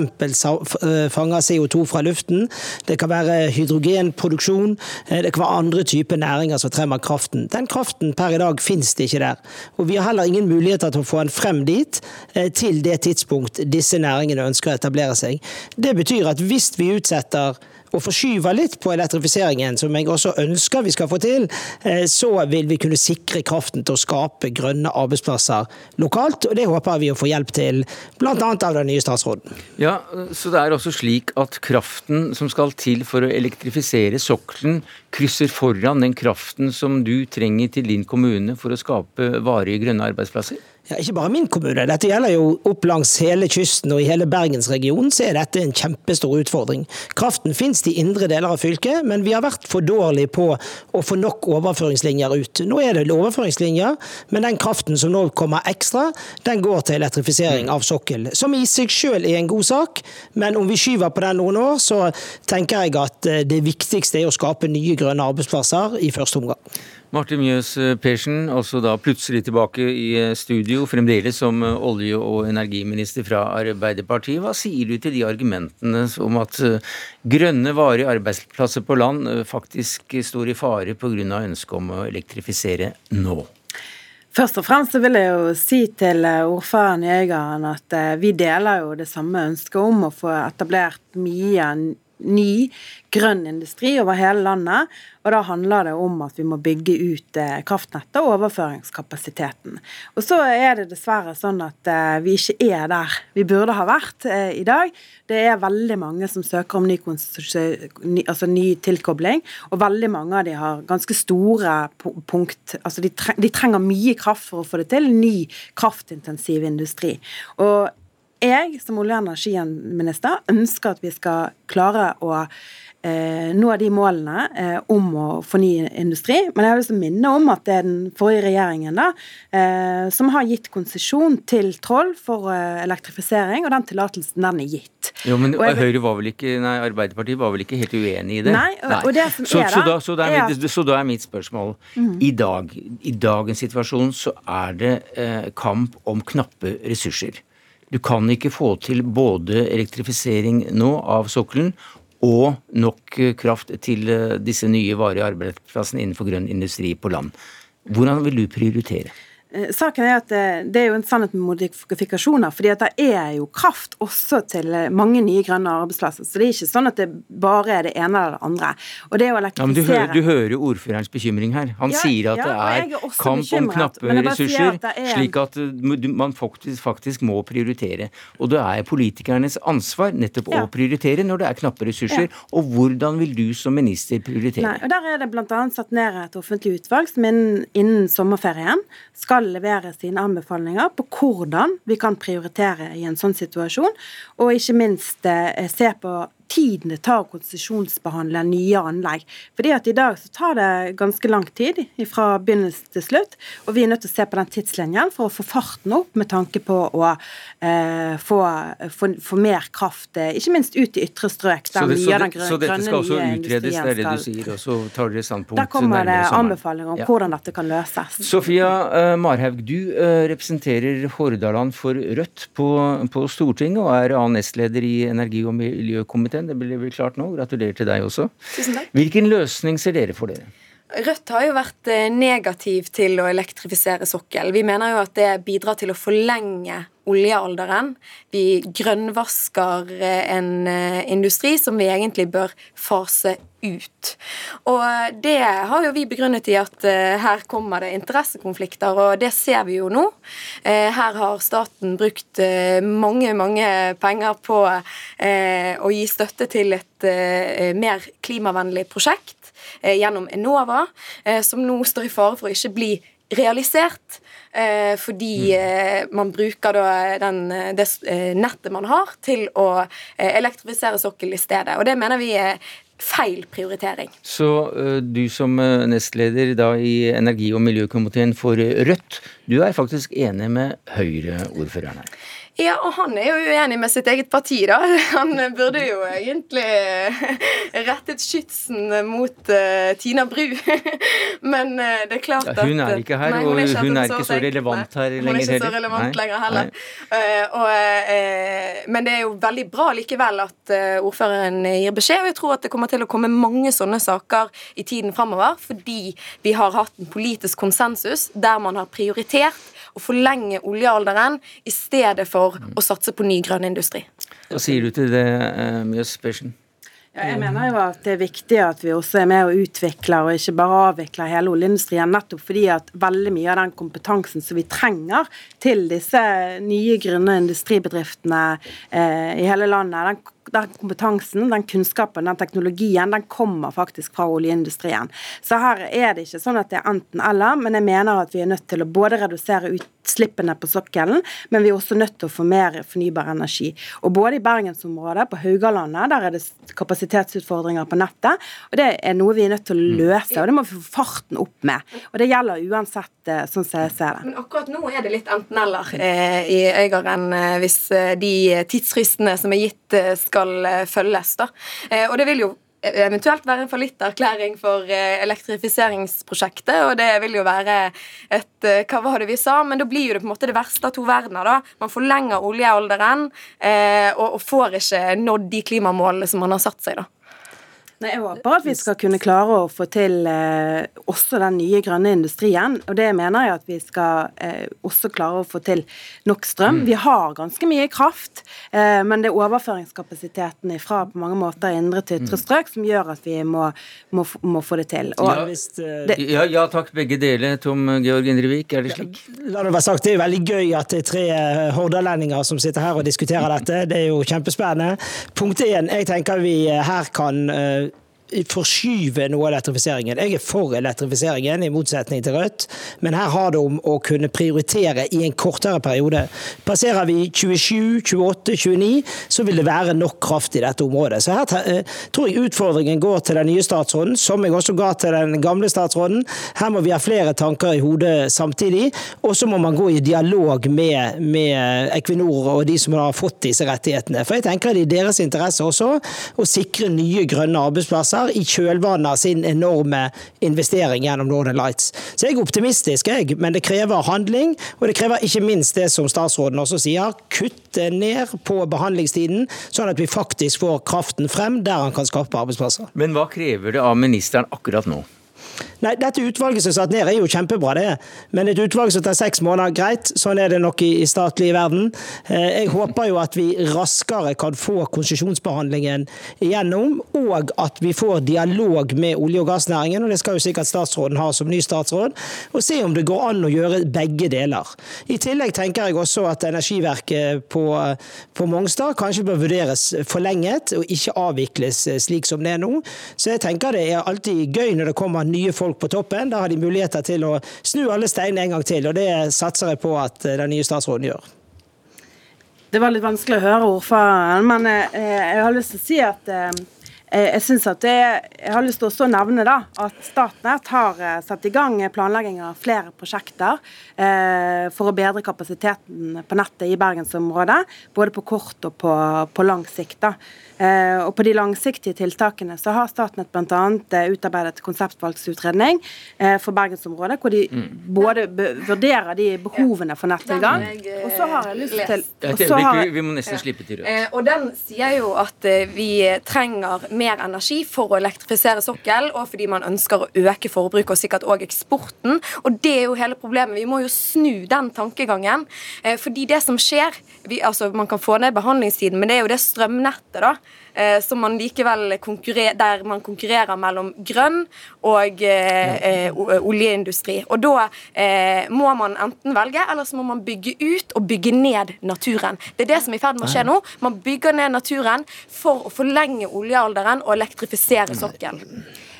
fanger CO2 fra luften. Det kan være hydrogenproduksjon. Det kan være andre typer næringer som trenger kraften. Den kraften per i dag finnes det ikke der. Og Vi har heller ingen muligheter til å få den frem dit eh, til det tidspunkt disse næringene ønsker å etablere seg. Det betyr at hvis vi utsetter og forskyver litt på elektrifiseringen, som jeg også ønsker vi skal få til, eh, så vil vi kunne sikre kraften til å skape grønne arbeidsplasser lokalt. og Det håper vi å få hjelp til, bl.a. av den nye statsråden. Ja, Så det er også slik at kraften som skal til for å elektrifisere sokkelen, krysser foran den kraften som du trenger til din kommune for å skape varige grønne arbeidsplasser? Ja, ikke bare min kommune, dette gjelder jo opp langs hele kysten og i hele bergensregionen, så er dette en kjempestor utfordring. Kraften finnes i indre deler av fylket, men vi har vært for dårlige på å få nok overføringslinjer ut. Nå er det overføringslinjer, men den kraften som nå kommer ekstra, den går til elektrifisering av sokkel. Som i seg selv er en god sak, men om vi skyver på den noen år, så tenker jeg at eh, det viktigste er å skape nye grønne arbeidsplasser i første omgang. Marte Mjøs Persen, altså da plutselig tilbake i studio, fremdeles som olje- og energiminister fra Arbeiderpartiet. Hva sier du til de argumentene om at grønne, varige arbeidsplasser på land faktisk står i fare pga. ønsket om å elektrifisere nå? Først og fremst vil jeg jo si til ordføreren i Øygarden at vi deler jo det samme ønsket om å få etablert mye ny grønn industri over hele landet. Og da handler det om at vi må bygge ut eh, kraftnettet og overføringskapasiteten. Og så er det dessverre sånn at eh, vi ikke er der vi burde ha vært eh, i dag. Det er veldig mange som søker om ny, altså ny tilkobling, og veldig mange av de har ganske store punkt Altså de, trenger mye kraft for å få det til. Ny kraftintensiv industri. Og jeg som olje- og energiminister ønsker at vi skal klare å eh, nå de målene eh, om å fornye industri. Men jeg har lyst til å minne om at det er den forrige regjeringen da, eh, som har gitt konsesjon til Troll for elektrifisering, og den tillatelsen den er gitt. Jo, men jeg, Høyre var vel ikke, nei, Arbeiderpartiet var vel ikke helt uenig i det? Nei, og, nei. og det som så, er da, så, da, så, da er mitt, så da er mitt spørsmål mm. I dag, i dagens situasjon, så er det kamp om knappe ressurser. Du kan ikke få til både elektrifisering nå av sokkelen og nok kraft til eh, disse nye varige arbeidsplassene innenfor grønn industri på land. Hvordan vil du prioritere? Eh, saken er at eh, det er jo en sannhet med modifikasjoner. fordi at det er jo kraft også til eh, mange nye grønne arbeidsplasser. Så det er ikke sånn at det bare er det ene eller det andre. Og det å elektrifisere ja, du, hører, jo ordførerens bekymring her. Han ja, sier at ja, det er kamp om knappe ressurser, at er... slik at man faktisk, faktisk, må prioritere. Og det er politikernes ansvar nettopp å prioritere når det er knappe ressurser. Og hvordan vil du som minister prioritere? Nei, og Der er det bl.a. satt ned et offentlig utvalg som innen, innen sommerferien skal levere sine anbefalinger på hvordan vi kan prioritere i en sånn situasjon, og ikke minst eh, se på tiden det tar å konsesjonsbehandle nye anlegg. Fordi at I dag så tar det ganske lang tid fra begynnelse til slutt. og Vi er nødt til å se på den tidslinjen for å få farten opp med tanke på å eh, få, få, få, mer kraft, eh, ikke minst ut i ytre strøk. Der så, det, så, det, grønne, så dette skal også utredes, det er det du sier, og så tar dere standpunkt Der kommer det anbefalinger om ja. hvordan dette kan løses. Sofia uh, Marhaug, du uh, representerer Hordaland for Rødt på, på Stortinget og er annen nestleder i energi- og miljøkomiteen komiteen. Det blir vel klart nå. Gratulerer til deg også. Tusen takk. Hvilken løsning ser dere for dere? Rødt har jo vært eh, negativ til å elektrifisere sokkel. Vi mener jo at det bidrar til å forlenge oljealderen. Vi grønnvasker eh, en eh, industri som vi egentlig bør fase ut. Og det har jo vi begrunnet i at her kommer det interessekonflikter, og det ser vi jo nå. Her har staten brukt mange, mange penger på å gi støtte til et mer klimavennlig prosjekt Eh, gjennom Enova, eh, som nå står i fare for å ikke bli realisert. Eh, fordi mm. man bruker den, det nettet man har, til å elektrifisere sokkel i stedet. Og det mener vi er feil prioritering. Så du som nestleder da i energi- og miljøkomiteen for Rødt, du er faktisk enig med Høyre-ordføreren her? Ja, og han er jo uenig med sitt eget parti, da. Han burde jo egentlig rettet skytsen mot uh, Tina Bru. Men uh, det er klart at ja, Hun er ikke her, nei, og hun er ikke så relevant her lenger heller. Hun er ikke så relevant nei. lenger heller. Uh, og, men det er jo veldig bra likevel at ordføreren gir beskjed, og jeg tror at det kommer til å komme mange sånne saker i tiden framover, fordi vi har hatt en politisk konsensus der man har prioritert å forlenge oljealderen i stedet for å satse på ny grønn industri. Hva sier du til det, eh, Mjøs Persen? Ja, jeg mener jo at det er viktig at vi også er med og utvikler, og ikke bare avvikler hele oljeindustrien. Nettopp fordi at veldig mye av den kompetansen som vi trenger til disse nye grønne industribedriftene eh, i hele landet, den den kompetansen, den kunnskapen, den teknologien, den kommer faktisk fra oljeindustrien. Så her er det ikke sånn at det er enten-eller, men jeg mener at vi er nødt til å både redusere utslippene på sokkelen, men vi er også nødt til å få mer fornybar energi. Og både i bergensområdet, på Haugalandet, der er det kapasitetsutfordringer på nettet, og det er noe vi er nødt til å mm. løse, og det må vi få farten opp med. Og det gjelder uansett eh, sånn som jeg ser det. Men akkurat nå er det litt enten-eller eh, i Øygarden eh, hvis eh, de tidsfristene som er gitt, skal følges. da. Eh, og det vil jo eventuelt være en fallitterklæring for elektrifiseringsprosjektet, og det vil jo være et Hva var det vi sa? Men da blir jo det på en måte det verste av to verdener, da. Man forlenger oljealderen og får ikke nådd de klimamålene som man har satt seg, da. Nei, Jeg håper at vi skal kunne klare å få til eh, også den nye grønne industrien. Og det mener jeg at vi skal eh, også klare å få til nok strøm. Mm. Vi har ganske mye kraft, eh, men det er overføringskapasiteten fra på mange måter indre til ytre mm. strøk som gjør at vi må, må, må få det til. Og, ja, hvis, eh, det, ja, ja, takk, begge deler. Tom Georg Indrevik, er det slik? La det være sagt, det er veldig gøy at det er tre eh, hordalendinger som sitter her og diskuterer dette. Det er jo kjempespennende. Punkt én, jeg tenker vi eh, her kan forskyve noe av elektrifiseringen. Jeg er for elektrifiseringen, i motsetning til Rødt, men her har det om å kunne prioritere i en kortere periode. Passerer vi 27, 28, 29, så vil det være nok kraft i dette området. Så her eh, tror jeg utfordringen går til den nye statsråden, som jeg også ga til den gamle statsråden. Her må vi ha flere tanker i hodet samtidig, og så må man gå i dialog med, med Equinor og de som har fått disse rettighetene. For jeg tenker det er i deres interesse også å sikre nye grønne arbeidsplasser arbeidsplasser i kjølvannet av sin enorme investering gjennom Northern Lights. Så jeg er optimistisk, jeg, men det krever handling. Og det krever ikke minst det som statsråden også sier, kutte ned på behandlingstiden, sånn at vi faktisk får kraften frem der han kan skape arbeidsplasser. Men hva krever det av ministeren akkurat nå? Nei, dette utvalget som er satt ned er jo kjempebra, det. Men et utvalg som tar seks måneder, greit. Sånn er det nok i, i statlig verden. Eh, jeg håper jo at vi raskere kan få konsesjonsbehandlingen igjennom, og at vi får dialog med olje- og gassnæringen, og det skal jo sikkert statsråden ha som ny statsråd, og se om det går an å gjøre begge deler. I tillegg tenker jeg også at energiverket på, på Mongstad kanskje bør vurderes forlenget, og ikke avvikles slik som det er nå. Så jeg tenker det er alltid gøy når det kommer nye folk folk på toppen. Da har de muligheter til å snu alle steinene en gang til, og det satser jeg på at den nye statsråden gjør. Det var litt vanskelig å høre ordføreren, men eh, jeg har lyst til å si at eh, jeg synes at det, jeg har lyst til å nevne da, at Statnett har eh, satt i gang planlegging av flere prosjekter eh, for å bedre kapasiteten på nettet i bergensområdet, både på kort og på, på lang sikt. da. Eh, og på de langsiktige tiltakene så har Statnett bl.a. Eh, utarbeidet konseptvalgsutredning eh, for bergensområdet, hvor de mm. både vurderer de behovene for nettilgang, og så har jeg lyst til jeg, Vi må nesten slippe til det. Og den sier jo at vi trenger mer energi for å elektrifisere sokkel, og fordi man ønsker å øke forbruket og sikkert òg eksporten. Og det er jo hele problemet. Vi må jo snu den tankegangen. Fordi det som skjer vi, altså Man kan få ned behandlingstiden, men det er jo det strømnettet da, som man likevel der man konkurrerer mellom grønn og eh, eh, oljeindustri. Og da eh, må man enten velge, eller så må man bygge ut og bygge ned naturen. Det er det som er i ferd med å skje nå. Man bygger ned naturen for å forlenge oljealderen og elektrifisere sokkelen.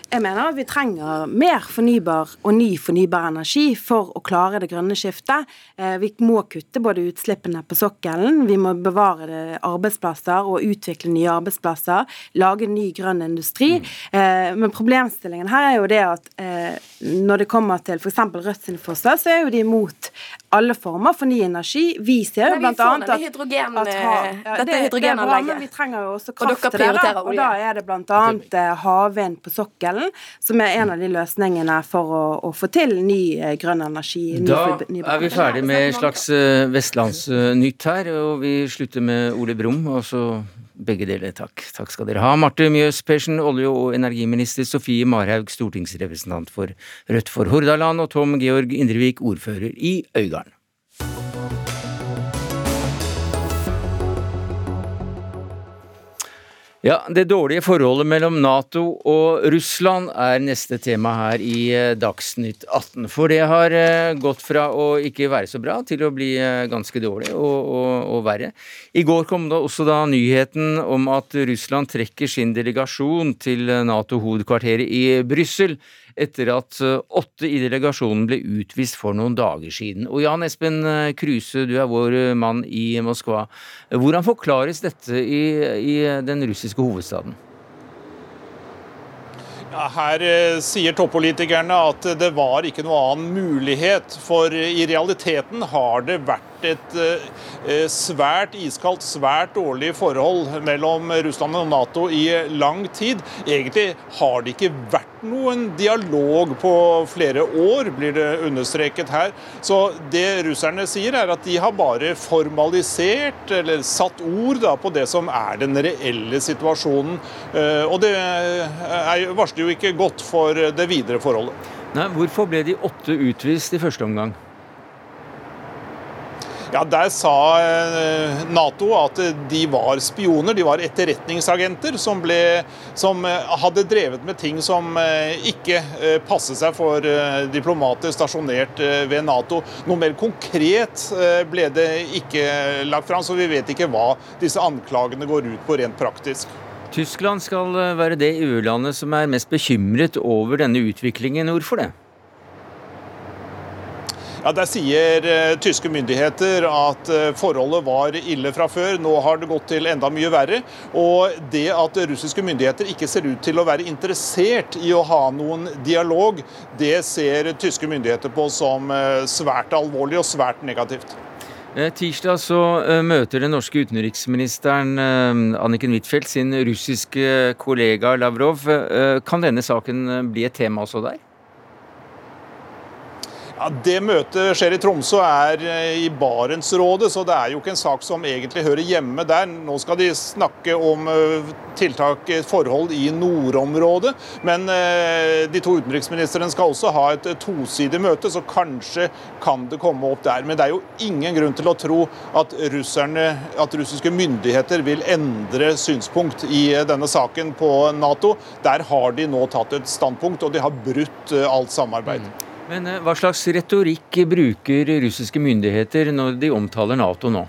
Jeg mener at vi trenger mer fornybar og ny fornybar energi for å klare det grønne skiftet. Eh, vi må kutte både utslippene på sokkelen, vi må bevare arbeidsplasser og utvikle nye arbeidsplasser, lage ny grønn industri. Mm. Men problemstillingen her er jo det at eh, når det kommer til f.eks. Rødt sine forslag, så er jo de imot alle former for ny energi. Vi ser jo bl.a. at, hydrogen, at ha, ja, dette hydrogenanlegget Vi trenger jo også kraft til det. Og da er det bl.a. havvind på sokkelen modellen, som er en av de løsningene for å, å få til ny eh, grønn energi. Ny da er vi ferdig med et slags eh, vestlandsnytt her, og vi slutter med Ole Brumm. og så begge deler, takk. Takk skal dere ha. Marte Mjøs Persen, olje- og energiminister, Sofie Marhaug, stortingsrepresentant for Rødt for Hordaland, og Tom Georg Indrevik, ordfører i Øygarden. Ja, Det dårlige forholdet mellom Nato og Russland er neste tema her i eh, Dagsnytt 18. For det har eh, gått fra å ikke være så bra til å bli eh, ganske dårlig og, og, og verre. I går kom det også da nyheten om at Russland trekker sin delegasjon til Nato-hovedkvarteret i Brussel etter at eh, åtte i delegasjonen ble utvist for noen dager siden. Og Jan Espen eh, Kruse, du er vår eh, mann i Moskva. Hvordan forklares dette i, i den russiske hovedstaden? Her sier toppolitikerne at det var ikke noe annen mulighet, for i realiteten har det vært vært et eh, svært iskaldt, svært dårlig forhold mellom Russland og Nato i lang tid. Egentlig har det ikke vært noen dialog på flere år, blir det understreket her. Så det russerne sier, er at de har bare formalisert eller satt ord da, på det som er den reelle situasjonen. Og det varsler jo ikke godt for det videre forholdet. Nei, Hvorfor ble de åtte utvist i første omgang? Ja, Der sa eh, Nato at de var spioner, de var etterretningsagenter som, ble, som eh, hadde drevet med ting som eh, ikke passet seg for diplomater stasjonert ved Nato. Noe mer konkret ble det ikke lagt fram, så vi vet ikke hva disse anklagene går ut på rent praktisk. Tyskland skal være det EU-landet som er mest bekymret over denne utviklingen. Hvorfor det? Ja, Der sier uh, tyske myndigheter at uh, forholdet var ille fra før. Nå har det gått til enda mye verre. Og det at russiske myndigheter ikke ser ut til å være interessert i å ha noen dialog, det ser tyske myndigheter på som uh, svært alvorlig og svært negativt. Tirsdag så møter den norske utenriksministeren Anniken Huitfeldt sin russiske kollega Lavrov. Kan denne saken bli et tema også der? Ja, Det møtet skjer i Tromsø, er eh, i Barentsrådet, så det er jo ikke en sak som egentlig hører hjemme der. Nå skal de snakke om eh, tiltak, forhold i nordområdet. Men eh, de to utenriksministrene skal også ha et tosidig møte, så kanskje kan det komme opp der. Men det er jo ingen grunn til å tro at, at russiske myndigheter vil endre synspunkt i denne saken på Nato. Der har de nå tatt et standpunkt, og de har brutt alt samarbeid. Men eh, hva slags retorikk bruker russiske myndigheter når de omtaler Nato nå?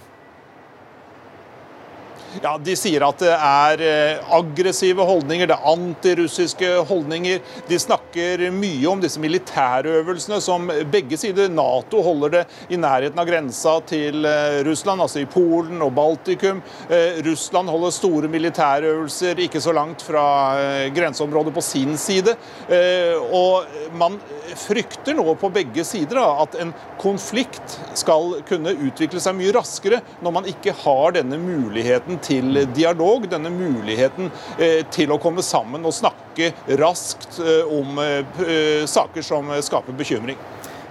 Ja, De sier at det er eh, aggressive holdninger, det er antirussiske holdninger. De snakker mye om disse militærøvelsene som begge sider, Nato holder det i nærheten av grensa til eh, Russland, altså i Polen og Baltikum. Eh, Russland holder store militærøvelser ikke så langt fra grenseområdet på sin side. Og man frykter nå på begge sider at en konflikt skal kunne utvikle seg mye raskere når man ikke har denne muligheten til dialog, denne muligheten eh, til å komme sammen og snakke raskt eh, om eh, saker som skaper bekymring.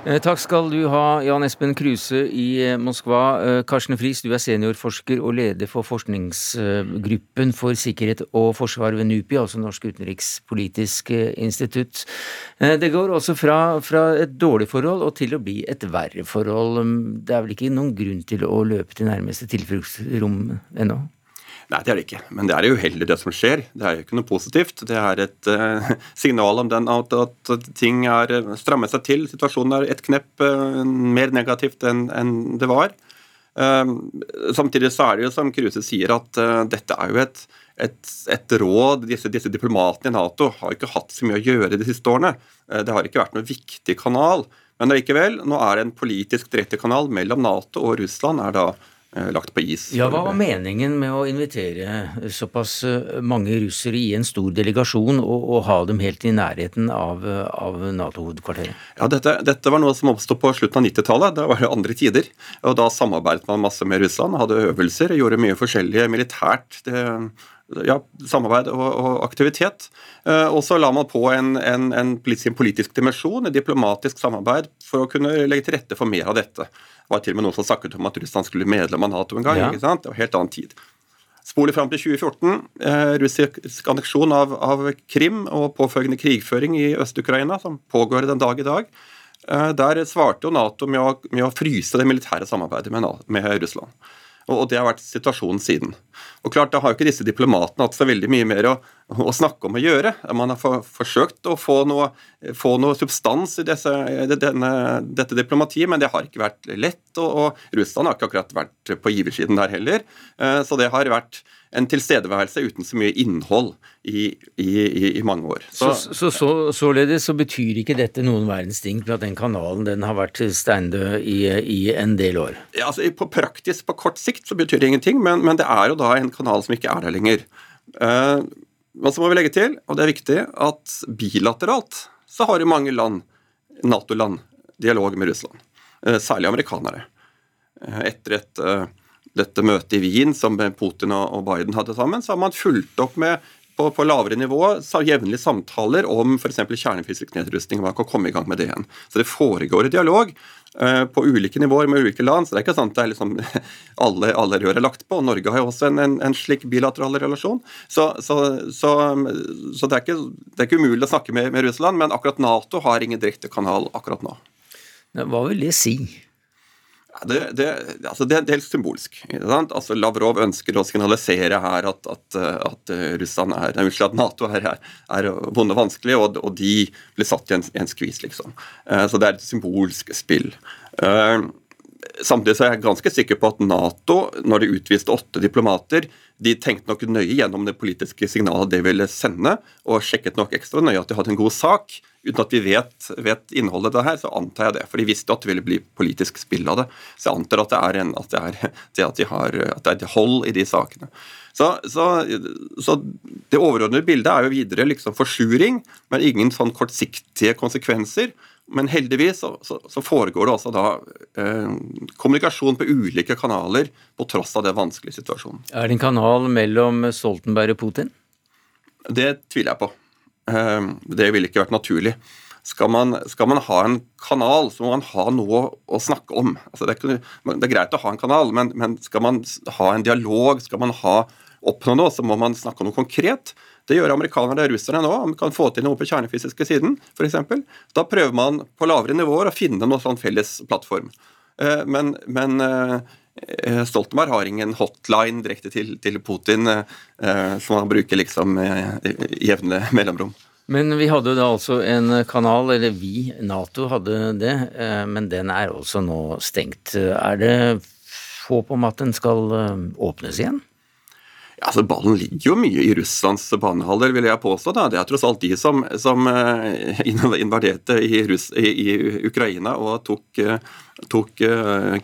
Takk skal du ha, Jan Espen Kruse i Moskva. Karsten Friis, du er seniorforsker og leder for forskningsgruppen for sikkerhet og forsvar ved NUPI, altså Norsk utenrikspolitisk institutt. Det går også fra, fra, et dårlig forhold og til å bli et verre forhold. Det er vel ikke noen grunn til å løpe til nærmeste tilfluktsrom ennå? Nei, det er det ikke. Men det er uheldig det som skjer. Det er jo ikke noe positivt. Det er et uh, signal om den, at, at, ting er eh, strammet seg til. Situasjonen er et knepp uh, mer negativt enn en det var. Uh, samtidig så er det jo som Kruse sier, at dette er jo et, et, et råd. Disse, disse, diplomatene i Nato har ikke hatt så mye å gjøre de siste årene. det har ikke vært noen viktig kanal. Men likevel, nå er det en politisk direkte kanal mellom Nato og Russland. er da lagt på is. Ja, Hva var meningen med å invitere såpass eh, mange russere i en stor delegasjon og, og ha dem helt i nærheten av, av Nato-hovedkvarteret? Ja, dette, dette, var noe som oppsto på slutten av 90-tallet. Da var det andre tider. og Da samarbeidet man masse med Russland, hadde øvelser, gjorde mye forskjellige militært. Det, ja, samarbeid og, og, aktivitet. Eh, og så la man på en, en, en politisk, politisk dimensjon, et diplomatisk samarbeid, for å kunne legge til rette for mer av dette. Var til og med noen som snakket om at Russland skulle medlem av Nato en gang. Ja. ikke sant? Det var helt annen tid. Spoler fram til 2014. Eh, russisk anneksjon av, av, Krim og påfølgende krigføring i Øst-Ukraina, som pågår den dag i dag. Eh, der svarte jo Nato med å, med å fryse det militære samarbeidet med, med Russland. Og det har vært situasjonen siden. Og klart, Da har jo ikke disse diplomatene hatt så veldig mye mer å, å snakke om å gjøre. Man har for, forsøkt å få noe, få noe substans i disse, denne, dette diplomatiet, men det har ikke vært lett. Og, og Russland har ikke akkurat vært på giversiden der heller. Eh, så det har vært en tilstedeværelse uten så mye innhold i, i, i mange år. Så, så, så, Således så betyr ikke dette noen verdens ting for at den kanalen den har vært steindød i, i en del år? Ja, altså på Praktisk på kort sikt så betyr det ingenting, men, men, det er jo da en kanal som ikke er der lenger. Men så må vi legge til, og det er viktig, at bilateralt så har jo mange land, Nato-land, dialog med Russland. Uh, særlig amerikanere. etter et, dette møtet i Wien som Putin og Biden hadde sammen, så har man fulgt opp med på, på lavere nivå jevnlige samtaler om f.eks. kjernefysisk nedrustning. Man kan komme i gang med det igjen. Så det foregår i dialog på ulike nivåer med ulike land. så det er ikke det er liksom alle, alle rør er lagt på. Norge har jo også en, en, en slik bilateral relasjon. Så, så, så, så det, er ikke, det, er ikke, umulig å snakke med, med Russland, men akkurat Nato har ingen direkte kanal akkurat nå. Hva vil det si? Det, det, altså det, er helt symbolsk. Altså Lavrov ønsker å signalisere her at, at, at Russland er, at Nato er, er vonde og vanskelig, og, og, de blir satt i en, en skvis, liksom. Eh, så det er et symbolsk spill. Samtidig så er jeg ganske sikker på at Nato, når de utviste åtte diplomater, de tenkte nok nøye gjennom det politiske signalet det ville sende, og sjekket nok ekstra nøye at de hadde en god sak. Uten at vi vet, vet innholdet i det her, så antar jeg det. For de visste at det ville bli politisk spill av det. Så jeg antar at det er, en, at det er, det at de har, at det er hold i de sakene. Så, så, så, det overordnede bildet er jo videre liksom forsuring, men ingen sånn kortsiktige konsekvenser. Men heldigvis så, så foregår det også da eh, kommunikasjon på ulike kanaler på tross av den vanskelige situasjonen. Er det en kanal mellom Stoltenberg og Putin? Det tviler jeg på. Eh, det ville ikke vært naturlig. Skal man, skal man, ha en kanal, så må man ha noe å snakke om. Altså det, er, det, er, greit å ha en kanal, men, men, skal man ha en dialog, skal man ha, oppnå noe, så må man snakke om noe konkret. Det gjør amerikanerne og russerne nå. Man kan få til noe på kjernefysiske siden, f.eks. Da prøver man på lavere nivåer å finne noen sånn felles plattform. Eh, men, men eh, Stoltenberg har ingen hotline direkte til, til Putin eh, som han bruker liksom jevne mellomrom. Men vi hadde da altså en kanal, eller vi, Nato hadde det, men den er også nå stengt. Er det håp om at den skal åpnes igjen? Ja, altså Ballen ligger jo mye i Russlands banehalvdel, vil jeg påstå. Da. Det er tross alt de som, som invaderte i, Russ, i, i, Ukraina og tok, tok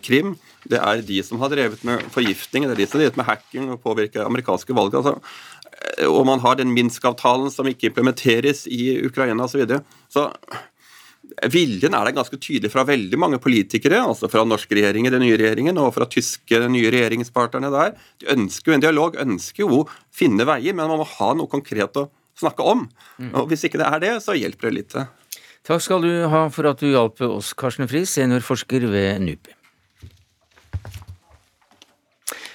Krim. Det er de som har drevet med forgiftning, det er de som har drevet med hacking og påvirket amerikanske valg. Altså. Og man har den Minsk-avtalen som ikke implementeres i Ukraina osv. Så, videre. så viljen er der ganske tydelig fra veldig mange politikere, altså fra norske regjeringer, den nye regjeringen, og fra tyske, den nye regjeringspartnerne der. De ønsker jo en dialog, ønsker jo å finne veier, men man må ha noe konkret å snakke om. Mm. Og Hvis ikke det er det, så hjelper det lite. Takk skal du ha for at du hjalp oss, Karsten Friis, seniorforsker ved NUPI.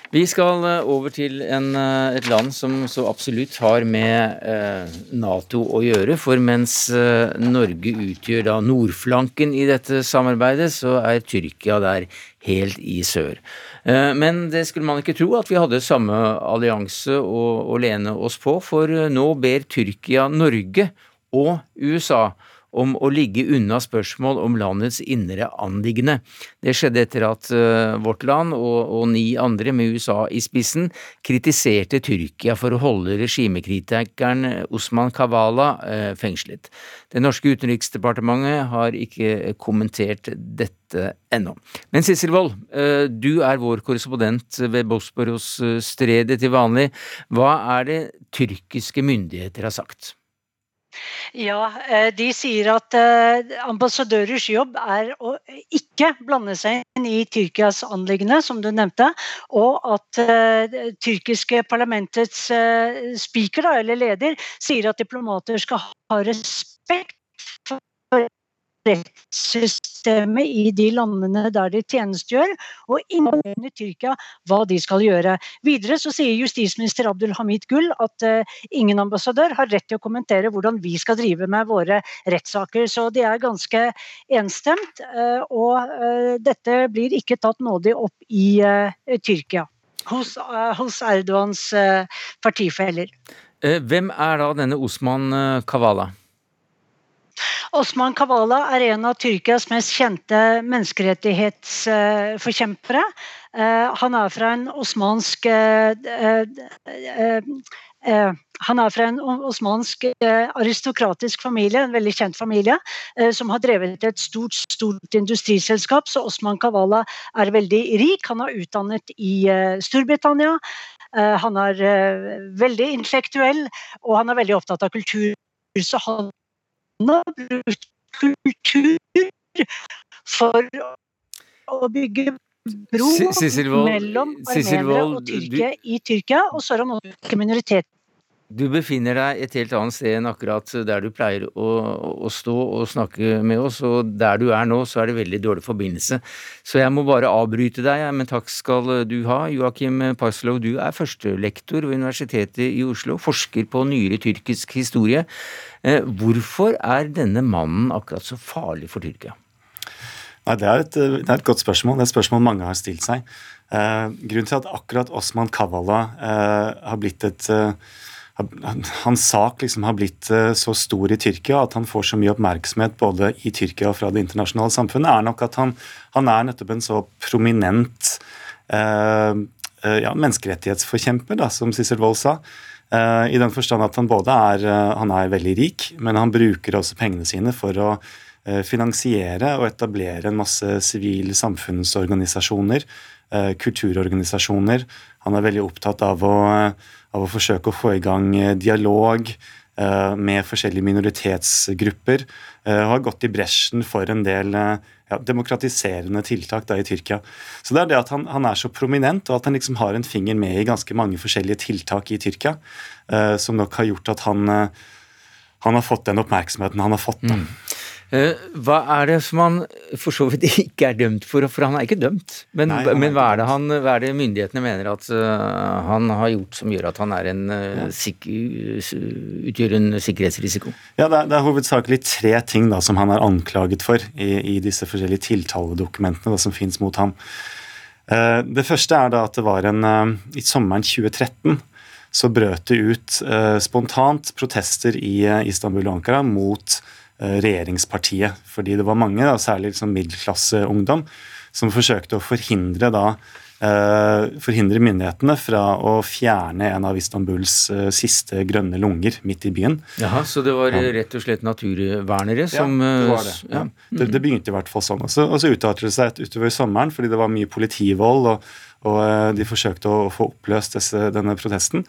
Vi skal eh, over til en, eh, et land som så absolutt har med eh, Nato å gjøre. For mens Norge utgjør da nordflanken i dette samarbeidet, så er Tyrkia der helt i sør. Men det skulle man ikke tro at vi hadde samme allianse å, å lene oss på, for nå ber Tyrkia Norge og USA om å ligge unna spørsmål om landets indre anliggende. Det skjedde etter at uh, vårt land og, og, ni andre, med USA i spissen, kritiserte Tyrkia for å holde regimekritikeren Osman Kavala uh, fengslet. Det norske utenriksdepartementet har ikke kommentert dette ennå. Men Sissel Wold, du er vår korrespondent ved Bosporos-stredet til vanlig. Hva er det tyrkiske myndigheter har sagt? Ja, eh, de sier at eh, ambassadørers jobb er å ikke blande seg inn i Tyrkias anliggende, som du nevnte, og at uh, tyrkiske parlamentets speaker, eller leder, sier at diplomater skal ha respekt for rettssystemet i de landene der de tjenestegjør, og innen Tyrkia hva de skal gjøre. Videre så sier justisminister Abdul Hamid Gull at uh, ingen ambassadør har rett til å kommentere hvordan vi skal drive med våre rettssaker. Så de er ganske enstemt, uh, og uh, dette blir ikke tatt nådig opp i Tyrkia. Hos, hos Erdogans partifeller. Hvem er da denne Osman Kavala? Osman Kavala er en av Tyrkias mest kjente menneskerettighetsforkjempere. Eh, han er fra en osmansk eh, eh, han er fra en osmansk aristokratisk familie, en veldig kjent familie, som har drevet et stort, stort industriselskap. Så Osman Kavala er veldig rik. Han er utdannet i Storbritannia. Han er veldig intellektuell, og han er veldig opptatt av kultur. Så han kultur for å bygge bro mellom armenere og tyrkere i Tyrkia, og så er det noen minoriteter. Du befinner deg et helt annet sted enn akkurat der du pleier å, å stå og snakke med oss, og der du er nå, så er det veldig dårlig forbindelse. Så jeg må bare avbryte deg, men takk skal du ha. Joakim Paslow, du er førstelektor ved Universitetet i Oslo, forsker på nyere tyrkisk historie. Eh, Hvorfor er denne mannen akkurat så farlig for Tyrkia? Nei, det er, et, det er et godt spørsmål. Det er et spørsmål mange har stilt seg. Eh, grunnen til at akkurat Osman Kavala eh, har blitt et Hans sak liksom har blitt eh, så stor i Tyrkia at han får så mye oppmerksomhet både i Tyrkia og fra det internasjonale samfunnet, er nok at han, han er nettopp en så prominent eh, eh, ja, menneskerettighetsforkjemper, da, som Sissel Wold sa. Eh, I den forstand at han både er, eh, han er veldig rik, men han bruker også pengene sine for å finansiere og etablere en masse sivil samfunnsorganisasjoner, kulturorganisasjoner. Han er veldig opptatt av å, av å forsøke å få i gang eh, dialog eh, med forskjellige minoritetsgrupper. eh, Og har gått i bresjen for en del eh, ja, demokratiserende tiltak da i Tyrkia. Så det er det at han, han er så prominent, og at han liksom har en finger med i ganske mange forskjellige tiltak i Tyrkia, eh, som nok har gjort at han, eh, han har fått den oppmerksomheten han har fått. Da. Eh, Hva er det som han for så vidt ikke er dømt for? For han er ikke dømt. Men, Nei, er men hva, er det han, hva er det myndighetene mener at eh, han har gjort som gjør at han er en, ja. sik utgjør en sikkerhetsrisiko? Ja, det er, det er hovedsakelig tre ting da, som han er anklaget for i, i disse forskjellige tiltaledokumentene da, som finnes mot ham. Eh, det første er da at det var en eh, I sommeren 2013 så brøt det ut eh, spontant protester i eh, Istanbul og Ankara mot eh, regjeringspartiet. Fordi det var mange, da, særlig liksom middelklasseungdom, som forsøkte å forhindre da eh, forhindre myndighetene fra å fjerne en av Istanbuls eh, siste grønne lunger midt i byen. Jaha, Så det var eh, rett og slett naturvernere som ja, det eh, var det. Ja. Det, det begynte i hvert fall sånn. Og så, og så uttalte det seg utover utover sommeren fordi det var mye politivold, og, og eh, de forsøkte å få oppløst disse, denne protesten.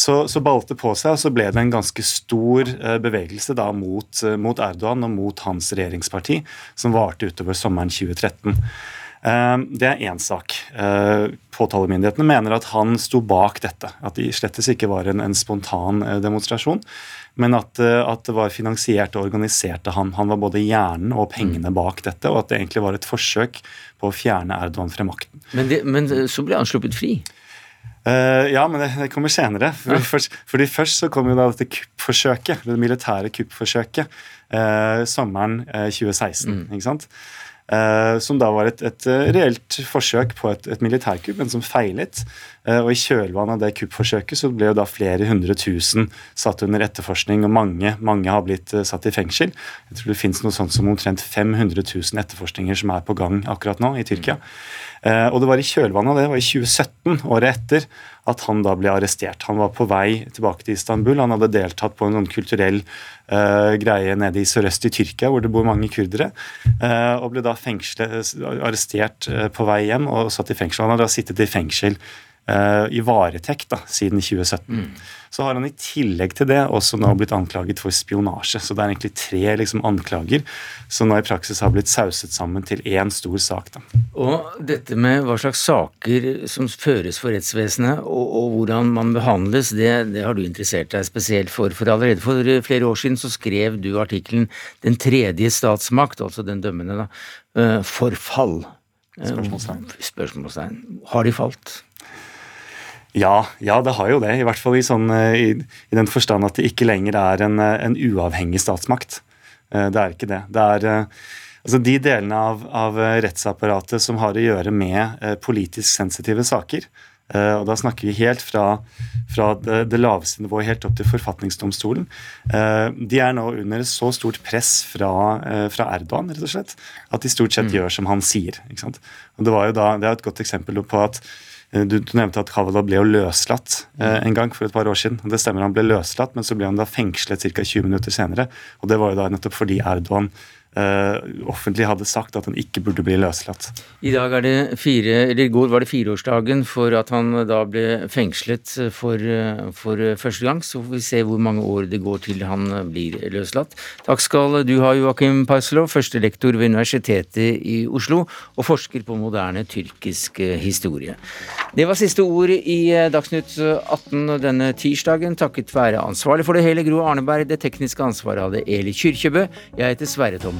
Så, så balte på seg, og så ble det en ganske stor eh, bevegelse da mot, eh, mot Erdogan og mot hans regjeringsparti, som varte utover sommeren 2013. Eh, Det er én sak. Påtalemyndighetene mener at han sto bak dette. At det slettes ikke var en, en spontan demonstrasjon, men at, at det var finansiert og organisert av han. Han var både hjernen og pengene bak dette, og at det egentlig var et forsøk på å fjerne Erdogan fra makten. Men, det, men så ble han sluppet fri. Eh, ja, men det, det kommer senere. Fordi, Ja. først, fordi først så kom jo da dette kuppforsøket, det militære kuppforsøket, uh, sommeren uh, 2016. ikke sant? Eh, som da var et, et eh, reelt forsøk på et, et militærkupp, men som feilet. Eh, og i kjølvannet av det kuppforsøket så ble jo da flere hundre tusen satt under etterforskning, og mange, mange har blitt eh, satt i fengsel. Jeg tror det finnes noe sånt som omtrent 500 000 etterforskninger som er på gang akkurat nå i Tyrkia. Eh, og det var i kjølvannet av det, det var i 2017, året etter, at han da ble arrestert. Han var på vei tilbake til Istanbul. Han hadde deltatt på en sånn kulturell eh, greie nede i sørøst i Tyrkia, hvor det bor mange kurdere, eh, og ble da fengslet, arrestert eh, på vei hjem og satt i fengsel. Han har da sittet i fengsel eh, i varetekt da, siden 2017. Så har han i tillegg til det også nå blitt anklaget for spionasje. Så det er egentlig tre liksom, anklager som nå i praksis har blitt sauset sammen til én stor sak. Da. Og dette med hva slags saker som føres for rettsvesenet, og, og hvordan man behandles, det, det har du interessert deg spesielt for. For allerede for flere år siden så skrev du artikkelen 'Den tredje statsmakt', altså den dømmende, da. eh, Forfall. Eh, Spørsmålstegn. Spørsmålstegn. Har de falt? Ja, ja, det har jo det. I hvert fall i, sånn, eh, i, i den forstand at det ikke lenger er en, eh, en uavhengig statsmakt. Eh, Det er ikke det. Det er altså de delene av, av rettsapparatet som har å gjøre med politisk sensitive saker. Og da snakker vi helt fra, fra det, det laveste nivået helt opp til forfatningsdomstolen. De er nå under så stort press fra, fra Erdogan rett og slett, at de stort sett gjør som han sier. Og Det var jo da, det er et godt eksempel på at Du, du nevnte at Kavala ble jo løslatt eh, en gang for et par år siden. Det stemmer, han ble løslatt, men så ble han da fengslet ca. 20 minutter senere. Og det var jo da nettopp fordi Erdogan offentlig hadde sagt at han ikke burde bli løslatt. I dag er det fire, eller i går var det fireårsdagen for at han da ble fengslet for, for første gang. Så får vi se hvor mange år det går til han blir løslatt. Takk skal du ha, Joakim Paislov, førstelektor ved Universitetet i Oslo og forsker på moderne tyrkisk historie. Det var siste ord i Dagsnytt 18 denne tirsdagen, takket være ansvarlig for det hele Gro Arneberg. Det tekniske ansvaret hadde Eli Kyrkjebø. Jeg heter Sverre Tom